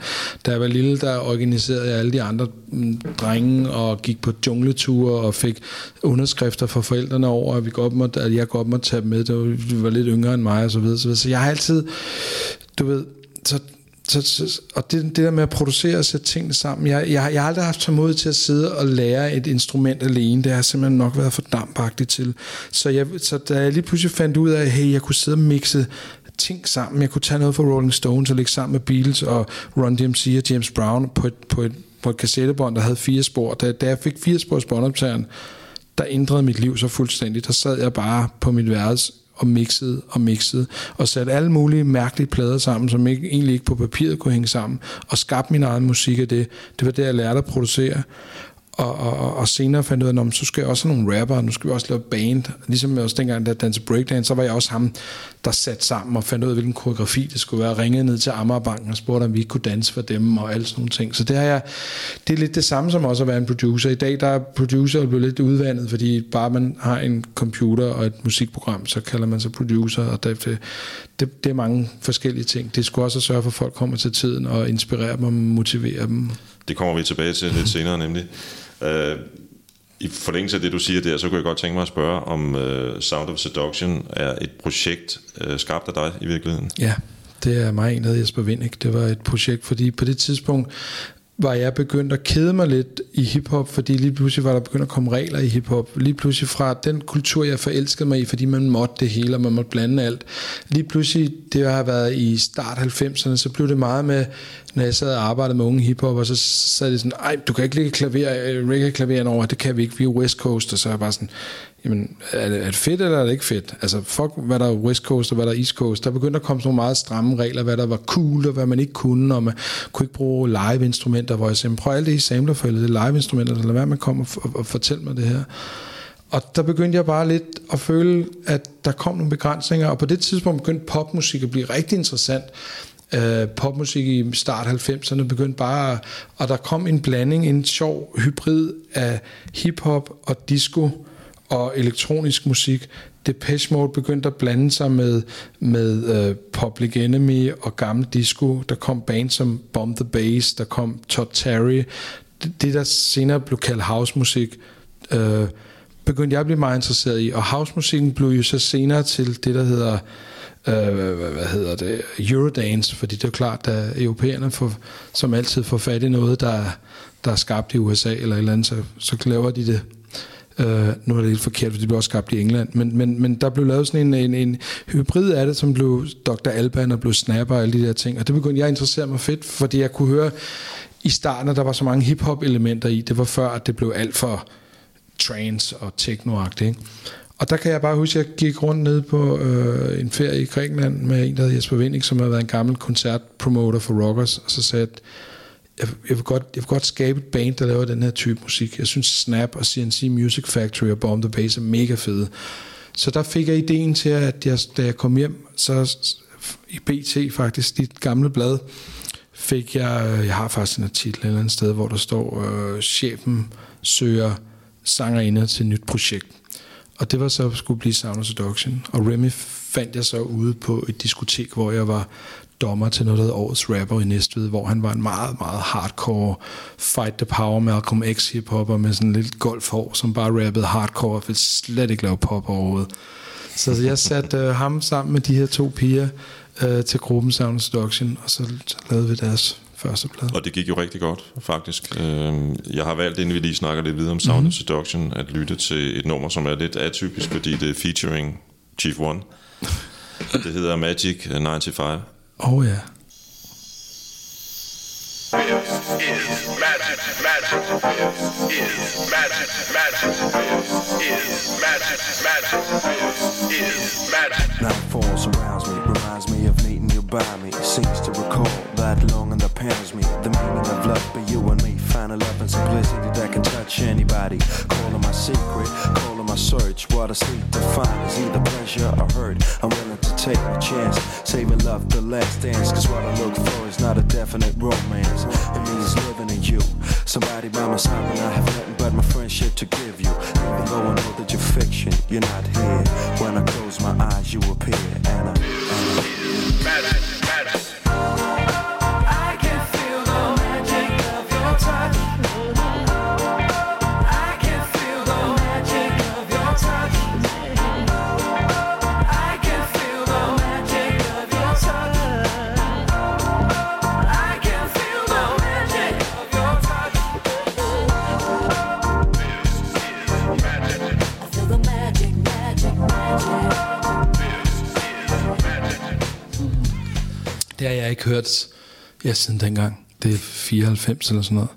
da jeg var lille, der organiserede jeg alle de andre mm, drenge og gik på jungleture og fik underskrifter fra forældrene over, at, vi godt måtte, at jeg godt måtte tage dem med. Det var, de var lidt yngre end mig og så videre. Så, videre. så jeg har altid, du ved, så så, så, og det, det der med at producere og sætte tingene sammen, jeg, jeg, jeg har aldrig haft mod til at sidde og lære et instrument alene, det har simpelthen nok været for dampagtigt til. Så, jeg, så da jeg lige pludselig fandt ud af, at hey, jeg kunne sidde og mixe ting sammen, jeg kunne tage noget fra Rolling Stones og lægge sammen med Beatles og Run DMC og James Brown på et, på et, på et kassettebånd, der havde fire spor. Da, da jeg fik fire spor båndoptageren, der ændrede mit liv så fuldstændigt. Der sad jeg bare på mit værelse og mixede og mixede, og satte alle mulige mærkelige plader sammen, som ikke, egentlig ikke på papiret kunne hænge sammen, og skabte min egen musik af det. Det var det, jeg lærte at producere. Og, og, og senere fandt jeg ud af, at så skal jeg også have nogle rapper, nu skal vi også lave band. Ligesom jeg også dengang, da jeg dansede breakdance, så var jeg også ham, der satte sammen og fandt ud af, hvilken koreografi det skulle være. Ringede ned til Amagerbanken og spurgte, om vi kunne danse for dem og alle sådan nogle ting. Så det, har jeg, det er lidt det samme som også at være en producer. I dag der er producer blevet lidt udvandet, fordi bare man har en computer og et musikprogram, så kalder man sig producer, og det, det, det er mange forskellige ting. Det skulle også at sørge for, at folk kommer til tiden og inspirere dem og motivere dem. Det kommer vi tilbage til lidt senere nemlig. Øh, I forlængelse af det, du siger der, så kunne jeg godt tænke mig at spørge, om uh, Sound of Seduction er et projekt uh, skabt af dig i virkeligheden? Ja, det er mig en, der Jesper Vindik. Det var et projekt, fordi på det tidspunkt var jeg begyndt at kede mig lidt i hiphop, fordi lige pludselig var der begyndt at komme regler i hiphop. Lige pludselig fra den kultur, jeg forelskede mig i, fordi man måtte det hele, og man måtte blande alt. Lige pludselig, det har været i start 90'erne, så blev det meget med, når jeg sad og arbejdede med unge hiphop, og så sad det sådan, ej, du kan ikke lægge klaver, øh, reggae-klaveren over, det kan vi ikke, vi er West Coast, og så er jeg bare sådan, jamen, er det, er det fedt, eller er det ikke fedt? Altså, fuck, hvad der er West Coast, og hvad der er East Coast. Der begyndte at komme sådan nogle meget stramme regler, hvad der var cool, og hvad man ikke kunne, og man kunne ikke bruge live-instrumenter, hvor jeg sagde, prøv alt det i samlerfældet, det er live-instrumenter, lad være med at komme og, og, og fortælle mig det her. Og der begyndte jeg bare lidt at føle, at der kom nogle begrænsninger, og på det tidspunkt begyndte popmusik at blive rigtig interessant. øh, popmusik i start 90'erne begyndte bare, og der kom en blanding, en sjov hybrid af hiphop og disco og elektronisk musik. Depeche Mode begyndte at blande sig med, med uh, Public Enemy og gammel disco. Der kom bands som Bomb the Bass, der kom Todd Terry. Det, det der senere blev kaldt housemusik, uh, begyndte jeg at blive meget interesseret i. Og housemusikken blev jo så senere til det, der hedder øh, hvad hedder det, Eurodance, fordi det er jo klart, at europæerne, får, som altid får fat i noget, der, der er skabt i USA eller et eller andet, så, så laver de det. Øh, nu er det lidt forkert, for det blev også skabt i England, men, men, men der blev lavet sådan en, en, en hybrid af det, som blev Dr. Alban og blev Snapper og alle de der ting, og det begyndte jeg at interessere mig fedt, fordi jeg kunne høre i starten, at der var så mange hip-hop elementer i, det var før, at det blev alt for trance og techno ikke? Og der kan jeg bare huske, at jeg gik rundt ned på øh, en ferie i Grækenland med en, der hedder Jesper Vindik, som har været en gammel koncertpromoter for Rockers, og så sagde at jeg, jeg, vil godt, jeg vil godt skabe et band, der laver den her type musik. Jeg synes Snap og CNC Music Factory og Bomb the Bass er mega fede. Så der fik jeg ideen til, at jeg, da jeg kom hjem, så i BT faktisk, dit gamle blad, fik jeg, jeg har faktisk en artikel et eller andet sted, hvor der står, øh, chefen søger sangerinde til et nyt projekt. Og det var så skulle blive Sound of Seduction. Og Remy fandt jeg så ude på et diskotek, hvor jeg var dommer til noget, der Årets Rapper i Næstved, hvor han var en meget, meget hardcore Fight the Power Malcolm X hiphopper med sådan lidt golfhår, som bare rappede hardcore og ville slet ikke lave pop overhovedet. Så jeg satte øh, ham sammen med de her to piger øh, til gruppen Sound Seduction, og så, så lavede vi deres første plade. Og det gik jo rigtig godt, faktisk. Øhm, jeg har valgt, inden vi lige snakker lidt videre om Sound mm-hmm. Seduction, at lytte til et nummer, som er lidt atypisk, fordi det er featuring Chief One. Det hedder Magic 95. Oh, ja. Night falls around me, reminds me of meeting you by me. Seems to recall that long and that pans me. The meaning of love, but you and me. Find a love and simplicity that can touch anybody. Calling my secret, calling my search. What I seek to find is either pleasure or hurt. I'm willing to take a chance, saving love the last dance. Cause what I look for is not a definite romance. It means living in you. Somebody by my side when I have nothing but my friendship to give you. Even though I know that you're fiction, you're not here. When I close my eyes, you appear. And I, and I Det har jeg ikke hørt ja, siden dengang. Det er 94 eller sådan noget.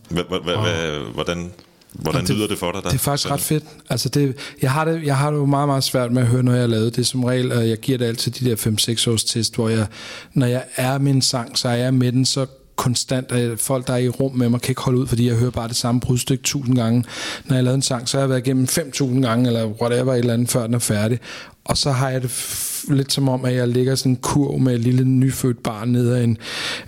Hvordan, hvordan lyder det for dig? Der? Det er faktisk ret fedt. Altså det, jeg, har det, jeg har det jo meget, meget svært med at høre noget, jeg har lavet. Det som regel, at jeg giver det altid de der 5-6 års test, hvor jeg, når jeg er med en sang, så er jeg med den så konstant, at folk, der er i rum med mig, kan ikke holde ud, fordi jeg hører bare det samme brudstykke tusind gange. Når jeg lavede en sang, så har jeg været igennem 5.000 gange, eller whatever, et eller andet, før den er færdig. Og så har jeg det lidt som om, at jeg ligger sådan en kurv med et lille nyfødt barn ned af en,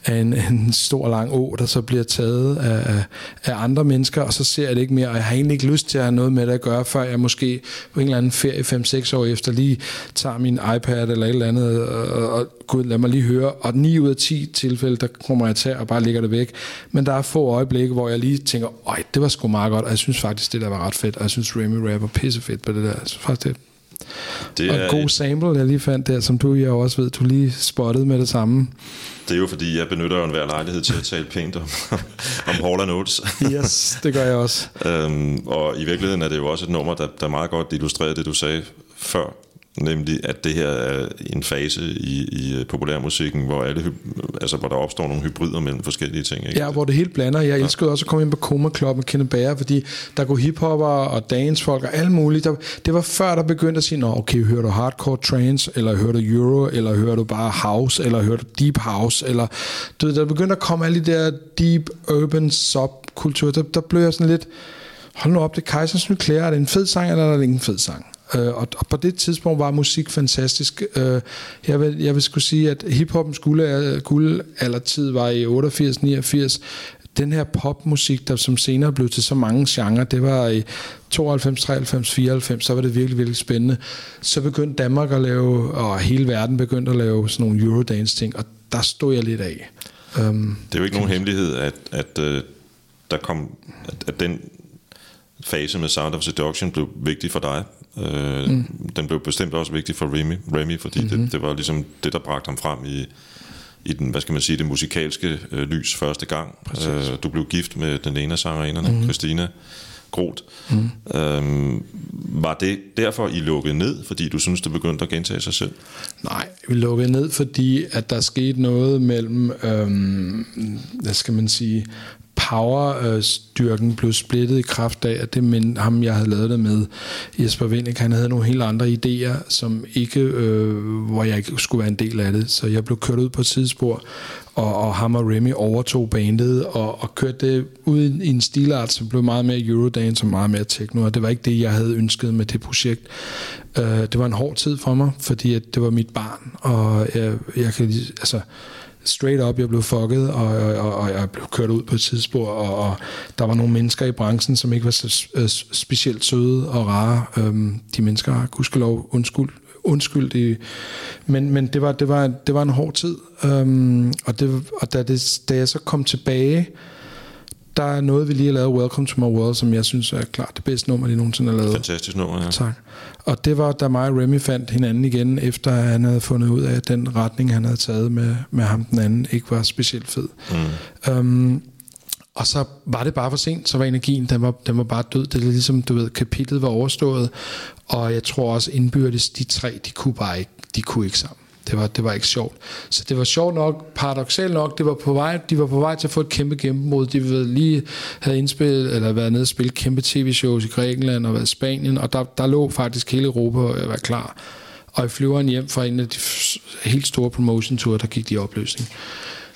af en, en stor lang å, der så bliver taget af, af, andre mennesker, og så ser jeg det ikke mere, og jeg har egentlig ikke lyst til at have noget med det at gøre, før jeg måske på en eller anden ferie 5-6 år efter lige tager min iPad eller et eller andet, og, og gud, lad mig lige høre, og 9 ud af 10 tilfælde, der kommer jeg til og bare lægger det væk. Men der er få øjeblikke, hvor jeg lige tænker, øj, det var sgu meget godt, og jeg synes faktisk, det der var ret fedt, og jeg synes Remy rapper pissefedt på det der. Jeg synes faktisk, det det og er, en god sample, jeg lige fandt der, som du jo også ved, du lige spottede med det samme. det er jo fordi, jeg benytter jo enhver lejlighed til at tale pænt om, om Hall Notes. Yes, det gør jeg også. øhm, og i virkeligheden er det jo også et nummer, der, der meget godt illustrerer det, du sagde før. Nemlig, at det her er en fase i, i øh, populærmusikken, hvor, alle, altså, hvor der opstår nogle hybrider mellem forskellige ting. Ikke? Ja, hvor det helt blander. Jeg elskede også at komme ind på Coma Club med Kenneth Bager, fordi der går hiphopper og dancefolk og alt muligt. Der, det var før, der begyndte at sige, Nå, okay, hører du hardcore trance, eller hører du euro, eller hører du bare house, eller hører du deep house, eller du ved, der begyndte at komme alle de der deep urban subkultur. Der, der blev jeg sådan lidt, hold nu op, det er Kejsers Nye Klæder, er det en fed sang, eller er det ikke en fed sang? Øh, og, og på det tidspunkt var musik fantastisk. Øh, jeg, vil, jeg vil skulle sige, at hiphoppens guld, guldaldertid var i 88-89 den her popmusik, der som senere blev til så mange genrer, det var i 92, 93, 94, så var det virkelig, virkelig spændende. Så begyndte Danmark at lave, og hele verden begyndte at lave sådan nogle Eurodance-ting, og der stod jeg lidt af. Um, det er jo ikke nogen hemmelighed, at, at uh, der kom, at, at den fase med Sound of Seduction blev vigtig for dig. Uh, mm. Den blev bestemt også vigtig for Remy, Remy fordi mm-hmm. det, det var ligesom det, der bragte ham frem i, i den, hvad skal man sige, det musikalske øh, lys første gang. Øh, du blev gift med den ene af sangerinderne, mm. Christina Groth. Mm. Øhm, var det derfor, I lukkede ned, fordi du synes, det begyndte at gentage sig selv? Nej, vi lukkede ned, fordi at der skete noget mellem, øhm, hvad skal man sige, powerstyrken blev splittet i kraft af, at det men, ham, jeg havde lavet det med, Jesper Vindik, han havde nogle helt andre idéer, som ikke, øh, hvor jeg ikke skulle være en del af det. Så jeg blev kørt ud på et sidespor, og, og ham og Remy overtog bandet og, og kørte det ud i en stilart, som blev meget mere Eurodance og meget mere techno, og det var ikke det, jeg havde ønsket med det projekt. Øh, det var en hård tid for mig, fordi at det var mit barn, og jeg, jeg kan altså straight up, jeg blev fucket, og, og, og jeg blev kørt ud på et tidsspor, og, og der var nogle mennesker i branchen, som ikke var så øh, specielt søde og rare. Øhm, de mennesker har gudskelov undskyld, undskyld men, men det, var, det, var, det var en hård tid, øhm, og, det, og da, det, da jeg så kom tilbage, der er noget, vi lige har lavet, Welcome to my world, som jeg synes er klart det bedste nummer, de nogensinde har lavet. Fantastisk nummer, ja. Tak. Og det var, da mig og Remy fandt hinanden igen, efter han havde fundet ud af, at den retning, han havde taget med, med ham den anden, ikke var specielt fed. Mm. Um, og så var det bare for sent, så var energien, den var, den var bare død. Det er ligesom, du ved, kapitlet var overstået, og jeg tror også indbyrdes, de tre, de kunne bare ikke, de kunne ikke sammen. Det var, det var ikke sjovt. Så det var sjovt nok, paradoxalt nok, det var på vej, de var på vej til at få et kæmpe gennembrud. De ved, lige havde indspillet, eller været nede og spille kæmpe tv-shows i Grækenland og været i Spanien, og der, der lå faktisk hele Europa at var klar. Og i flyveren hjem fra en af de helt store promotion tour, der gik de i opløsning.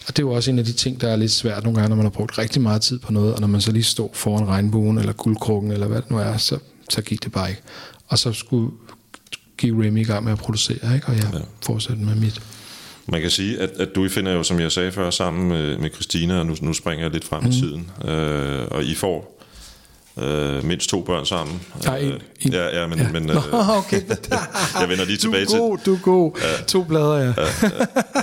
Og det var også en af de ting, der er lidt svært nogle gange, når man har brugt rigtig meget tid på noget, og når man så lige står foran regnbuen, eller guldkrukken, eller hvad det nu er, så, så gik det bare ikke. Og så skulle gik Remy i gang med at producere, ikke? og jeg ja. fortsatte med mit. Man kan sige, at, at du finder jo, som jeg sagde før, sammen med, med Christina, og nu, nu springer jeg lidt frem mm. i tiden, øh, og I får øh, mindst to børn sammen. Er en. Øh, en. Ja, ja, men... Ja. men øh, okay. jeg vender lige tilbage til... Du er god, du er god. Ja. To blader, ja.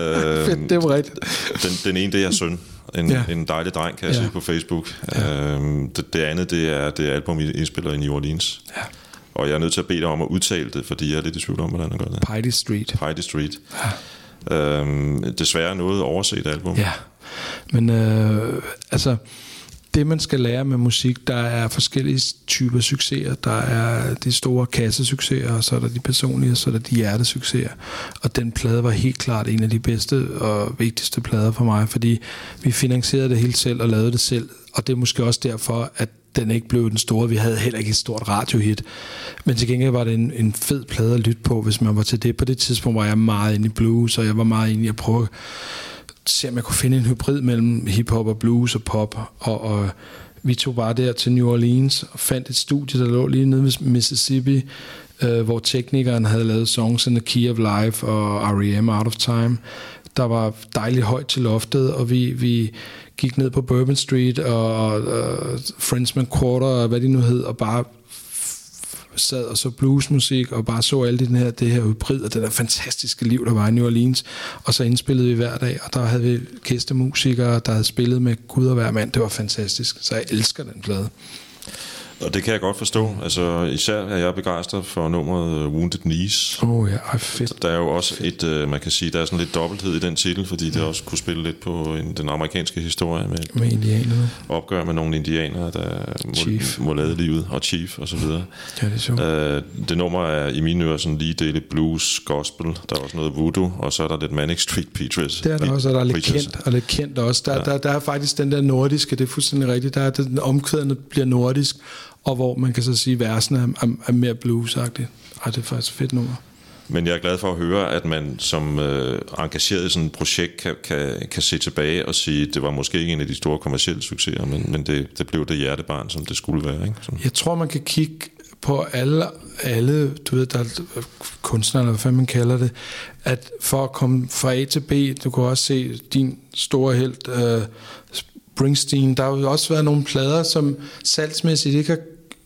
ja øh, Fedt, det var rigtigt. Den, den ene, det er søn. En, ja. en dejlig dreng, kan jeg ja. sige på Facebook. Ja. Øhm, det, det andet, det er det album, I indspiller i New Orleans. Ja. Og jeg er nødt til at bede dig om at udtale det, fordi jeg er lidt i tvivl om, hvordan jeg gør det. Piety Street. Piety Street. Ja. Øhm, desværre noget overset album. Ja, men øh, altså det man skal lære med musik, der er forskellige typer succeser. Der er de store kassesucceser, og så er der de personlige, og så er der de hjertesucceser. Og den plade var helt klart en af de bedste og vigtigste plader for mig, fordi vi finansierede det helt selv og lavede det selv. Og det er måske også derfor, at den ikke blev den store. Vi havde heller ikke et stort radiohit. Men til gengæld var det en, en fed plade at lytte på, hvis man var til det. På det tidspunkt var jeg meget inde i blues, og jeg var meget inde i at prøve at se, om jeg kunne finde en hybrid mellem hiphop og blues og pop. Og, og vi tog bare der til New Orleans og fandt et studie, der lå lige nede ved Mississippi, øh, hvor teknikeren havde lavet songs in the Key of Life og R.E.M. Out of Time. Der var dejligt højt til loftet, og vi, vi gik ned på Bourbon Street og, og, og Frenchman Quarter og hvad det nu hed, og bare sad og så bluesmusik og bare så alle den her, det her hybrid og det der fantastiske liv, der var i New Orleans. Og så indspillede vi hver dag, og der havde vi kæstemusikere, der havde spillet med Gud og hver mand. Det var fantastisk, så jeg elsker den plade. Og det kan jeg godt forstå. Altså, især er jeg begejstret for nummeret Wounded Knees. Oh, ja, fedt. Der er jo også fedt. et, uh, man kan sige, der er sådan lidt dobbelthed i den titel, fordi det også kunne spille lidt på en, den amerikanske historie med, med indianerne. Opgør med nogle indianere, der Chief. må, må lade livet, og Chief og så videre. Ja, det er sjovt. Uh, det nummer er i mine ører sådan lige dele blues, gospel, der er også noget voodoo, og så er der lidt Manic Street Preachers. Det er der også, og der er lidt kendt, og lidt kendt også. Der, ja. der, der er faktisk den der nordiske, det er fuldstændig rigtigt, der er den omkvædende bliver nordisk, og hvor man kan så sige, at versene er, er, er mere bluesagtige. Ej, det er faktisk fedt nummer. Men jeg er glad for at høre, at man som øh, engageret i sådan et projekt kan, kan, kan se tilbage og sige, at det var måske ikke en af de store kommercielle succeser, men, men det, det blev det hjertebarn, som det skulle være. Ikke? Jeg tror, man kan kigge på alle, alle du ved, der er kunstnere, eller hvad fanden man kalder det, at for at komme fra A til B, du kan også se din store held, uh, Springsteen, der har jo også været nogle plader, som salgsmæssigt ikke har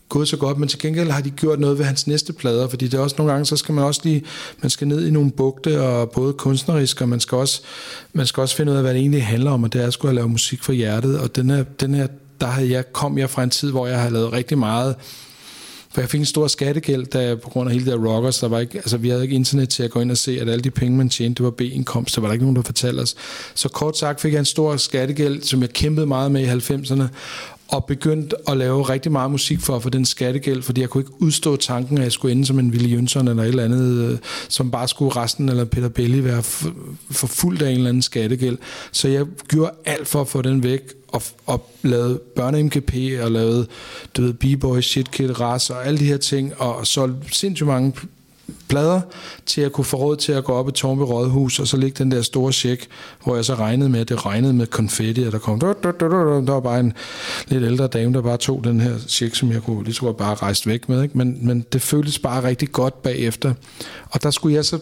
gået så godt, men til gengæld har de gjort noget ved hans næste plader, fordi det er også nogle gange, så skal man også lige, man skal ned i nogle bugte, og både kunstnerisk, og man skal også, man skal også finde ud af, hvad det egentlig handler om, og det er at skulle lave musik for hjertet, og den her, den her der havde jeg, kom jeg fra en tid, hvor jeg havde lavet rigtig meget for jeg fik en stor skattegæld, da på grund af hele det der rockers, der var ikke, altså vi havde ikke internet til at gå ind og se, at alle de penge, man tjente, det var B-indkomst, der var der ikke nogen, der fortalte os. Så kort sagt fik jeg en stor skattegæld, som jeg kæmpede meget med i 90'erne, og begyndte at lave rigtig meget musik for at få den skattegæld, fordi jeg kunne ikke udstå tanken, at jeg skulle ende som en Willy Jønsson eller et eller andet, øh, som bare skulle resten eller Peter Belli være forfulgt af en eller anden skattegæld. Så jeg gjorde alt for at få den væk, og, og lavede børne-MKP, og lavede, du ved, B-Boy, Shit Kid, Ras, og alle de her ting, og solgte sindssygt mange plader, til at kunne få råd til at gå op i Torbe Rådhus, og så ligge den der store check, hvor jeg så regnede med, at det regnede med konfetti, og der kom, der, var bare en lidt ældre dame, der bare tog den her check, som jeg kunne lige så bare rejse væk med, ikke? Men, men det føltes bare rigtig godt bagefter. Og der skulle jeg så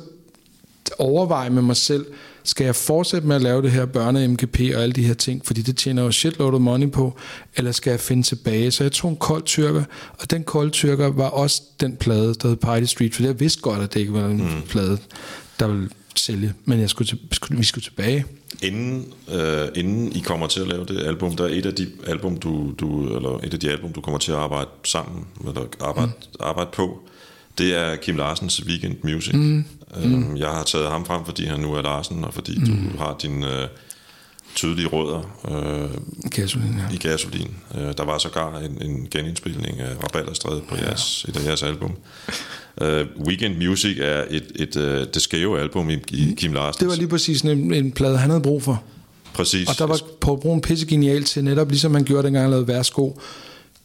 overveje med mig selv, skal jeg fortsætte med at lave det her børne-MGP og alle de her ting, fordi det tjener jo shitload of money på, eller skal jeg finde tilbage? Så jeg tog en kold tyrker, og den kold tyrker var også den plade, der hed Party Street, for jeg vidste godt, at det ikke var en mm. plade, der ville sælge, men jeg skulle, til, vi skulle tilbage. Inden, øh, inden I kommer til at lave det album, der er et af de album, du, du, eller et af de album, du kommer til at arbejde sammen, eller arbejde, mm. arbejde på, det er Kim Larsens Weekend Music. Mm. Mm. Jeg har taget ham frem, fordi han nu er Larsen, og fordi mm. du har din øh, tydelige rødder øh, gasolin, ja. i gasolin. Øh, der var sågar en, en genindspilning af Rabalderstræde på jeres, et af jeres album. Uh, Weekend Music er et, et, uh, det skæve album i, i Kim Larsens. Det var lige præcis en, en plade, han havde brug for. Præcis. Og der var på Broen pisse genial til, netop ligesom han gjorde dengang, han lavede Værsgo.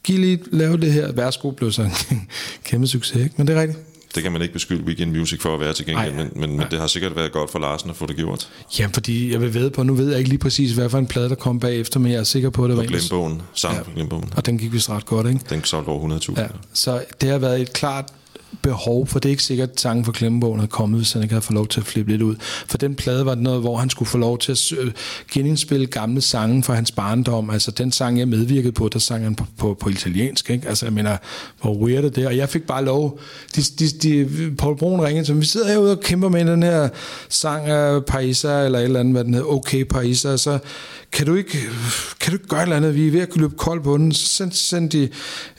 Giv lige, lave det her. Værsgo blev så en kæmpe succes, ikke? Men det er rigtigt. Det kan man ikke beskylde Weekend Music for at være til gengæld, men, men, men det har sikkert været godt for Larsen at få det gjort. Ja, fordi jeg vil ved på, nu ved jeg ikke lige præcis, hvad for en plade, der kom bagefter, men jeg er sikker på, at det var Og Glembogen, sammen ja. Glembogen. Og den gik vist ret godt, ikke? Den solgte over 100.000. Ja, så det har været et klart behov, for det er ikke sikkert, at sangen for Klemmebogen havde kommet, hvis han ikke havde fået lov til at flippe lidt ud. For den plade var noget, hvor han skulle få lov til at øh, genindspille gamle sange fra hans barndom. Altså den sang, jeg medvirkede på, der sang han på, på, på italiensk. Ikke? Altså jeg mener, hvor weird er det? Og jeg fik bare lov. De, de, de, Paul Brun ringede til mig, vi sidder herude og kæmper med den her sang af Paisa, eller et eller andet, hvad den hedder, Okay Paisa, så kan du ikke, kan du ikke gøre et eller andet? Vi er ved at løbe kold på den. Så sendte, sendte de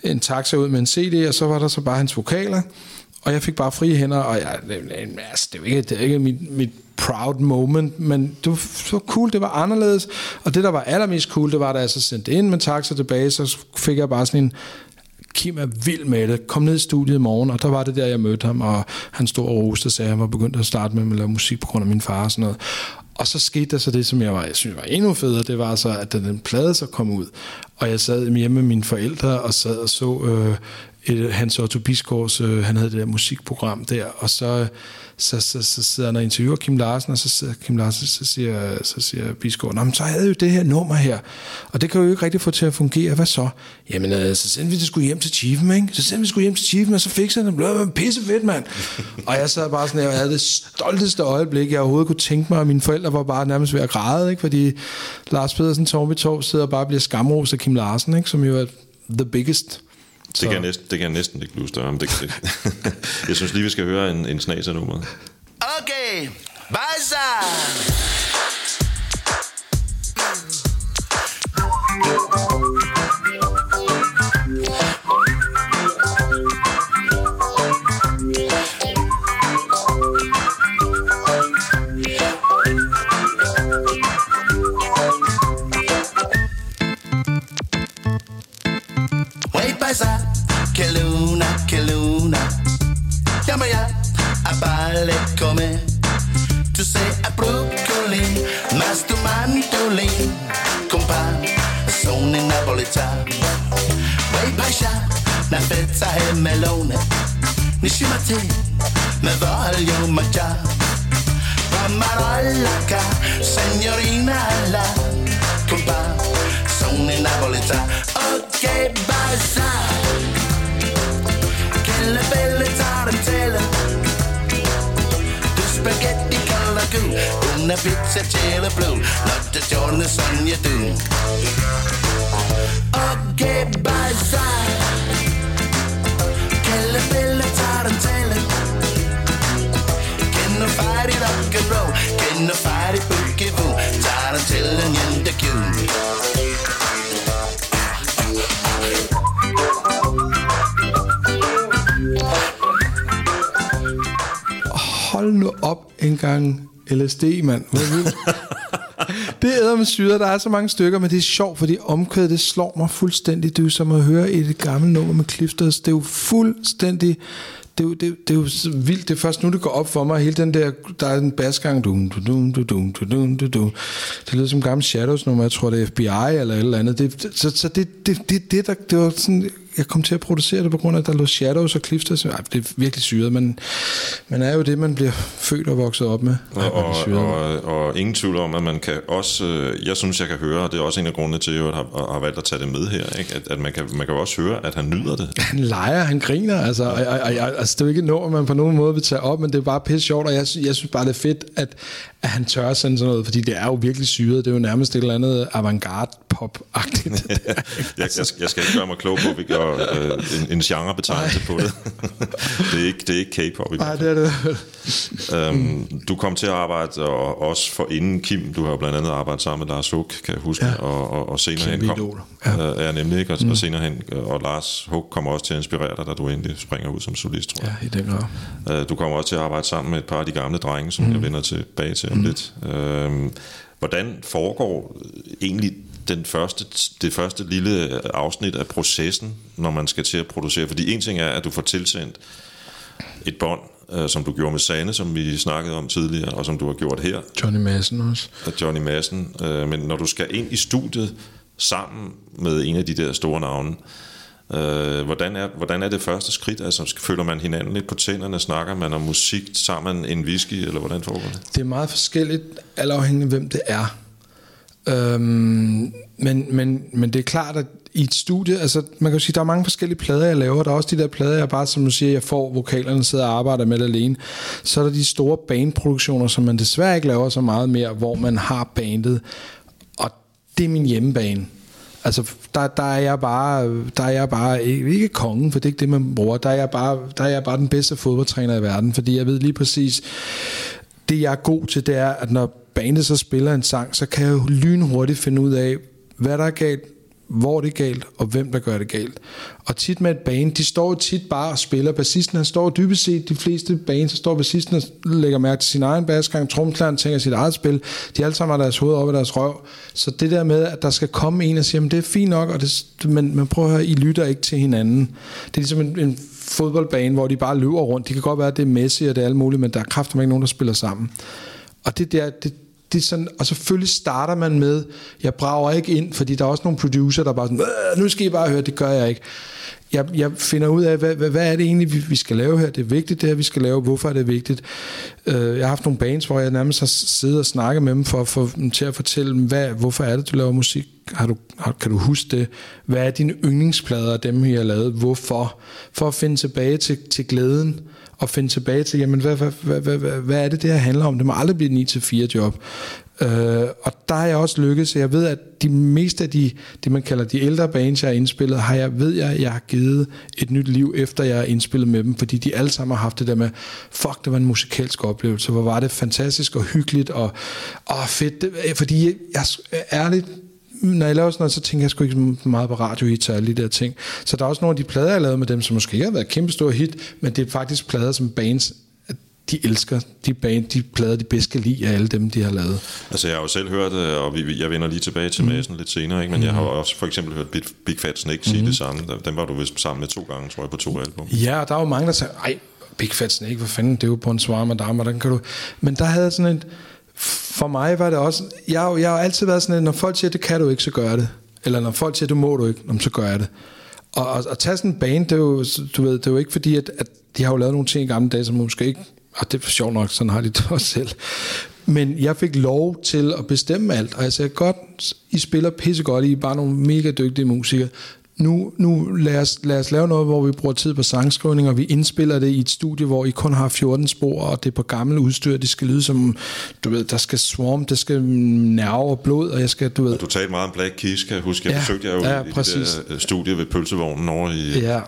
en taxa ud med en CD, og så var der så bare hans vokaler. Og jeg fik bare frie hænder, og jeg, altså, det er jo ikke, det er ikke mit, mit proud moment, men det var, så cool, det var anderledes. Og det, der var allermest cool, det var, da jeg så sendte ind med taxa tilbage, så fik jeg bare sådan en, Kim er vild med det. Kom ned i studiet i morgen, og der var det der, jeg mødte ham, og han stod og roste og sagde, at han var begyndt at starte med at lave musik på grund af min far og sådan noget. Og så skete der så det, som jeg, var, jeg synes var endnu federe, det var så, at den plade så kom ud, og jeg sad hjemme med mine forældre og sad og så øh, et, Hans Otto Bisgaards, øh, han havde det der musikprogram der, og så, så, så, så sidder han og interviewer Kim Larsen, og så sidder Kim Larsen, så siger, så siger Bisgaard, men så havde jeg jo det her nummer her, og det kan jo ikke rigtig få til at fungere, hvad så? Jamen, øh, så sendte vi det skulle hjem til Chiefen, ikke? Så sendte vi skulle hjem til Chiefen, og så fik jeg det, blev pisse fedt, mand. og jeg sad bare sådan jeg havde det stolteste øjeblik, jeg overhovedet kunne tænke mig, og mine forældre var bare nærmest ved at græde, ikke? Fordi Lars Pedersen, Torby Torv sidder og bare bliver skamros af Kim Larsen, ikke? Som jo er the biggest det kan, jeg næsten, det kan jeg næsten ikke blive større om. Det, det. jeg synes lige, vi skal høre en, en snas af nummeret. Okay, bye så! Paisa, che luna, che luna. Chiama ya a balle come tu sei a broccoli, ma sto mantolin, compa, sono in napoletano. Wait, paisa, una fezza e melone, nishimate, me voglio mangiare. Pamarolla, signorina, la, compa, canzone napoletana Oh che bassa Che la bella tarantella Due spaghetti con la gù Una pizza a cielo blu Notte e giorno sogni tu Oh che bassa Che la bella tarantella Che non fare rock and roll? Che non fare Hold nu op en gang LSD, mand. det er med syre, der er så mange stykker, men det er sjovt, fordi omkvædet, det slår mig fuldstændig. Det er jo som at høre i et gammelt nummer med Clifters. Det er jo fuldstændig det, er jo, det, det er jo vildt. Det er først nu, det går op for mig. Hele den der, der er en basgang. Dum, dum, dum, dum, dum. Det lyder som gammel Shadows nummer. Jeg tror, det er FBI eller et eller andet. Det, så så det, det, det, det, der, det var sådan jeg kom til at producere det på grund af, at der lå Shadows og Clifters. Ej, det er virkelig syret, men man er jo det, man bliver født og vokset op med. Ej, Og, syret. og, og ingen tvivl om, at man kan også, øh, jeg synes, jeg kan høre, og det er også en af grundene til, at jeg har, har valgt at tage det med her, ikke? At, at man, kan, man kan også høre, at han nyder det. han leger, han griner, altså, og, og, og, og, altså det er jo ikke et nummer, man på nogen måde vil tage op, men det er bare pisse sjovt, og jeg, jeg synes bare, det er fedt, at, at han tør at sende sådan noget, fordi det er jo virkelig syret, det er jo nærmest et eller andet avantgarde pop-agtigt. jeg, jeg, jeg skal ikke gøre mig klog på, hvilken øh, en, en genrebetegnelse på det. det, er ikke, det er ikke K-pop. Nej, det er det. øhm, du kom til at arbejde, og også for inden Kim, du har jo blandt andet arbejdet sammen med Lars Hug, kan jeg huske, Ja. og, og, og senere Kæmpe hen kom. Ja. øh, ja, nemlig, ikke? Og, mm. og senere hen, øh, og Lars Hug kommer også til at inspirere dig, da du endelig springer ud som solist, tror jeg. Ja, i den grad. Øh, Du kommer også til at arbejde sammen med et par af de gamle drenge, som mm. jeg vender tilbage til om mm. lidt. Øhm, Hvordan foregår egentlig den første, det første lille afsnit af processen, når man skal til at producere? Fordi en ting er, at du får tilsendt et bånd, øh, som du gjorde med Sane, som vi snakkede om tidligere, og som du har gjort her, Johnny Madsen også. af Johnny Madsen. Øh, men når du skal ind i studiet sammen med en af de der store navne, øh, Øh, hvordan, er, hvordan er det første skridt? Altså, føler man hinanden lidt på tænderne? Snakker man om musik sammen en whisky, eller hvordan foregår det? Det er meget forskelligt, alt afhængig af hvem det er. Øhm, men, men, men det er klart, at i et studie, altså man kan jo sige, der er mange forskellige plader, jeg laver. Der er også de der plader, jeg bare, som du siger, jeg får vokalerne sidder og arbejder med det alene. Så er der de store bandproduktioner, som man desværre ikke laver så meget mere, hvor man har bandet. Og det er min hjemmebane. Altså, der, der, er jeg bare, der er jeg bare, ikke kongen, for det er ikke det, man bruger. Der er jeg bare, der er jeg bare den bedste fodboldtræner i verden, fordi jeg ved lige præcis, det jeg er god til, det er, at når bandet så spiller en sang, så kan jeg jo lynhurtigt finde ud af, hvad der er galt, hvor det er galt, og hvem der gør det galt. Og tit med et band, de står tit bare og spiller. Bassisten, han står dybest set, de fleste bands, så står bassisten og lægger mærke til sin egen basgang, tromklaren tænker sit eget spil. De alle sammen har deres hoved op i deres røv. Så det der med, at der skal komme en og sige, jamen det er fint nok, og det, men, men prøv at høre, I lytter ikke til hinanden. Det er ligesom en, en fodboldbane, hvor de bare løber rundt. Det kan godt være, at det er Messi og det er alt muligt, men der er kraftigt ikke nogen, der spiller sammen. Og det der, det, det er sådan, og selvfølgelig starter man med, jeg brager ikke ind, fordi der er også nogle producer, der bare sådan, nu skal I bare høre, det gør jeg ikke. Jeg, jeg finder ud af, hvad, hvad, hvad er det egentlig, vi, vi skal lave her? Det er vigtigt, det her, vi skal lave. Hvorfor er det vigtigt? Øh, jeg har haft nogle bands, hvor jeg nærmest har siddet og snakket med dem, for at få dem til at fortælle dem, hvad, hvorfor er det, du laver musik? Har du, har, kan du huske det? Hvad er dine yndlingsplader af dem, vi har lavet? Hvorfor? For at finde tilbage til, til glæden, og finde tilbage til, jamen, hvad, hvad, hvad, hvad, hvad, hvad er det, det her handler om? Det må aldrig blive et 9-4 job. Øh, og der har jeg også lykkedes, jeg ved, at de meste af de, det man kalder de ældre bands, jeg har indspillet, har jeg, ved jeg, jeg har givet et nyt liv, efter jeg har indspillet med dem, fordi de alle sammen har haft det der med, fuck, det var en musikalsk oplevelse, hvor var det fantastisk og hyggeligt, og og fedt, øh, fordi jeg, jeg ærligt, når jeg laver sådan noget, så tænker jeg sgu ikke så meget på radiohits og alle de der ting. Så der er også nogle af de plader, jeg lavede med dem, som måske ikke har været kæmpe store hit, men det er faktisk plader, som bands de elsker de, band, de plader, de bedst kan lide af alle dem, de har lavet. Altså jeg har jo selv hørt, øh, og vi, jeg vender lige tilbage til Madsen lidt senere, ikke? men Mhm. jeg har jo også for eksempel hørt Big, Big Fat Snake sige det samme. Den var du vist sammen med to gange, tror jeg, på to album. Ja, og der er jo mange, der siger, ej, Big Fat Snake, hvad fanden, det er jo på en svar, madame, hvordan kan du... Men der havde sådan et... For mig var det også... Jeg, jeg har altid været sådan et, når folk siger, det kan du ikke, så gør jeg det. Eller når folk siger, det må du ikke, så gør jeg det. Og, og tage sådan en band, det er jo, du ved, det er jo ikke fordi, at, at de har jo lavet nogle ting i gamle dage, som måske ikke... Og det er sjovt nok, sådan har de det også selv. Men jeg fik lov til at bestemme alt, og jeg sagde, godt, I spiller pissegodt, I er bare nogle mega dygtige musikere nu, nu lad, os, lad os lave noget, hvor vi bruger tid på sangskrivning, og vi indspiller det i et studie, hvor I kun har 14 spor, og det er på gammel udstyr, det skal lyde som, du ved, der skal swarm, det skal nerve og blod, og jeg skal, du ved... Du talte meget om Black Keys, kan jeg huske. Jeg Ja, besøgte jer jo ja, i det præcis. der øh, studie ved pølsevognen over i... Ja,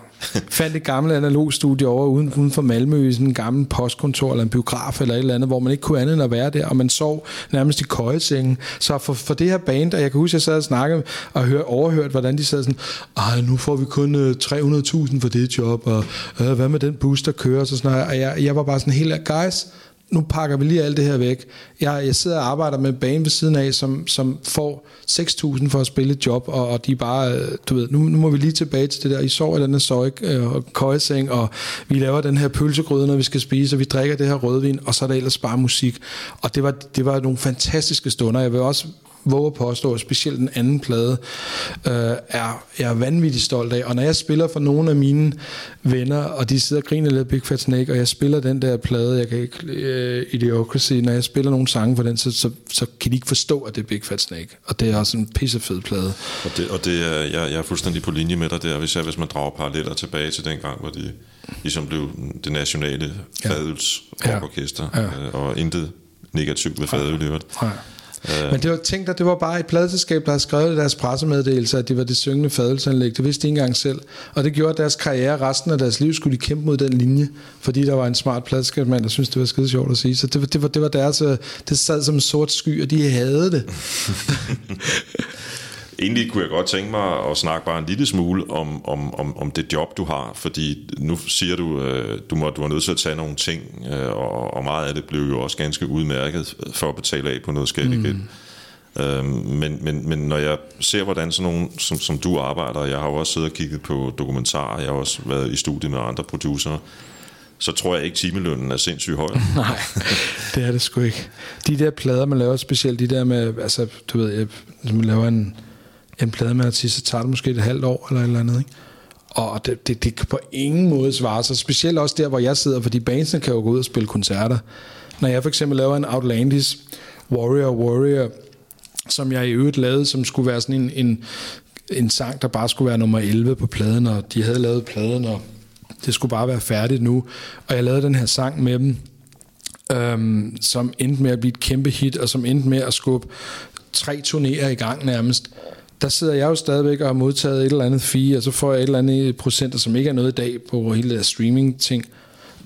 fandt et gammelt analog studie over uden, uden for Malmø i sådan en gammel postkontor eller en biograf eller et eller andet, hvor man ikke kunne andet end at være der, og man sov nærmest i køjesengen. Så for, for det her band, og jeg kan huske, jeg sad og snakkede og hør, overhørt, hvordan de sad sådan, ej, nu får vi kun øh, 300.000 for det job, og øh, hvad med den bus, der kører, så sådan noget. Og jeg, jeg var bare sådan helt, guys, nu pakker vi lige alt det her væk. Jeg, jeg sidder og arbejder med en bane ved siden af, som, som får 6.000 for at spille et job, og, og de er bare, øh, du ved, nu, nu må vi lige tilbage til det der. I sover i den her søj, øh, og køjeseng, og vi laver den her pølsegryde, når vi skal spise, og vi drikker det her rødvin, og så er der ellers bare musik. Og det var, det var nogle fantastiske stunder. Jeg vil også våge at påstå, at specielt den anden plade, øh, er jeg er vanvittigt stolt af. Og når jeg spiller for nogle af mine venner, og de sidder og griner lidt Big Fat Snake, og jeg spiller den der plade, jeg kan ikke, øh, Idiocracy, når jeg spiller nogle sange for den, så, så, så kan de ikke forstå, at det er Big Fat Snake. Og det er også en pissefed plade. Og det, og det er, jeg, jeg er fuldstændig på linje med dig der, hvis, jeg, hvis man drager paralleller tilbage til den gang, hvor de ligesom blev det nationale Ja. fadøls Ja. orkester, Ja. øh, og intet negativt ved fadøl i øvrigt. Nej. Men det var, tænk dig, det var bare et pladselskab, der havde skrevet i deres pressemeddelelse, at det var det syngende fadelsanlæg. Det vidste de ikke engang selv. Og det gjorde at deres karriere, resten af deres liv, skulle de kæmpe mod den linje, fordi der var en smart pladselskabsmand, der syntes, det var skide sjovt at sige. Så det, var- det, var, det var deres, øh, det sad som en sort sky, og de havde det. Egentlig kunne jeg godt tænke mig at snakke bare en lille smule om, om, om, om det job, du har, fordi nu siger du, øh, du, må, du er nødt til at tage nogle ting, øh, og, og meget af det blev jo også ganske udmærket for at betale af på noget skæld igen. Øhm, men, men, men når jeg ser, hvordan sådan nogen, som, som du arbejder, jeg har jo også siddet og kigget på dokumentarer, jeg har også været i studie med andre producer, så tror jeg ikke, timelønnen er sindssygt høj. Nej, det er det sgu ikke. De der plader, man laver, specielt de der med, altså, du ved, jeg, man laver en, en plade med en artist, så tager det måske et halvt år eller et eller andet, ikke? Og det, det, det kan på ingen måde svare sig. Specielt også der, hvor jeg sidder, fordi bandsene kan jo gå ud og spille koncerter. Når jeg for eksempel laver en Outlandis Warrior Warrior, som jeg i øvrigt lavede, som skulle være sådan en, en, en sang, der bare skulle være nummer 11 på pladen, og de havde lavet pladen, og det skulle bare være færdigt nu. Og jeg lavede den her sang med dem, øhm, som endte med at blive et kæmpe hit, og som endte med at skubbe tre turnéer i gang nærmest. Der sidder jeg jo stadigvæk og har modtaget et eller andet fee, og så får jeg et eller andet procenter, som ikke er noget i dag på hele det streaming-ting,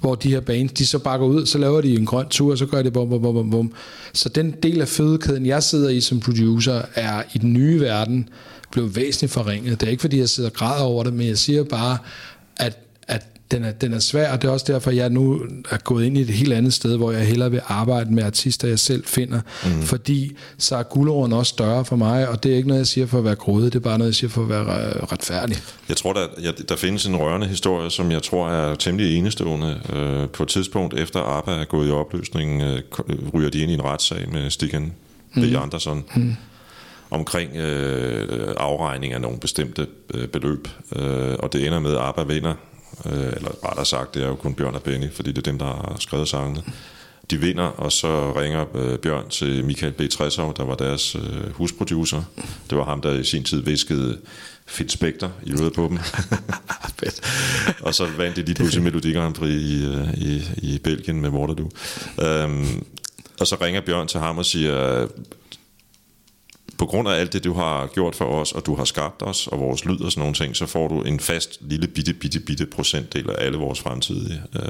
hvor de her bands, de så bare ud, så laver de en grøn tur, og så gør de bum, bum, bum, bum, bum. Så den del af fødekæden, jeg sidder i som producer, er i den nye verden blevet væsentligt forringet. Det er ikke, fordi jeg sidder og græder over det, men jeg siger bare, den er, den er svær, og det er også derfor, jeg nu er gået ind i et helt andet sted, hvor jeg hellere vil arbejde med artister, jeg selv finder. Mm. Fordi så er guldråden også større for mig, og det er ikke noget, jeg siger for at være grådig, det er bare noget, jeg siger for at være retfærdig. Jeg tror, der, ja, der findes en rørende historie, som jeg tror er temmelig enestående. Øh, på et tidspunkt efter ABBA er gået i opløsning, øh, ryger de ind i en retssag med Stiggen mm. B. Andersson mm. omkring øh, afregning af nogle bestemte øh, beløb. Øh, og det ender med, at ABBA vinder. Øh, eller rettere sagt, det er jo kun Bjørn og Benny, fordi det er dem, der har skrevet sangene. De vinder, og så ringer øh, Bjørn til Michael B. Tressov, der var deres øh, husproducer. Det var ham, der i sin tid viskede Fit Spectre i øret på dem. og så vandt de lige pludselig Melodi Grand Prix i, øh, i, i Belgien med Waterloo. Um, og så ringer Bjørn til ham og siger, på grund af alt det, du har gjort for os, og du har skabt os, og vores lyd og sådan nogle ting, så får du en fast lille bitte, bitte, bitte procentdel af alle vores fremtidige, øh,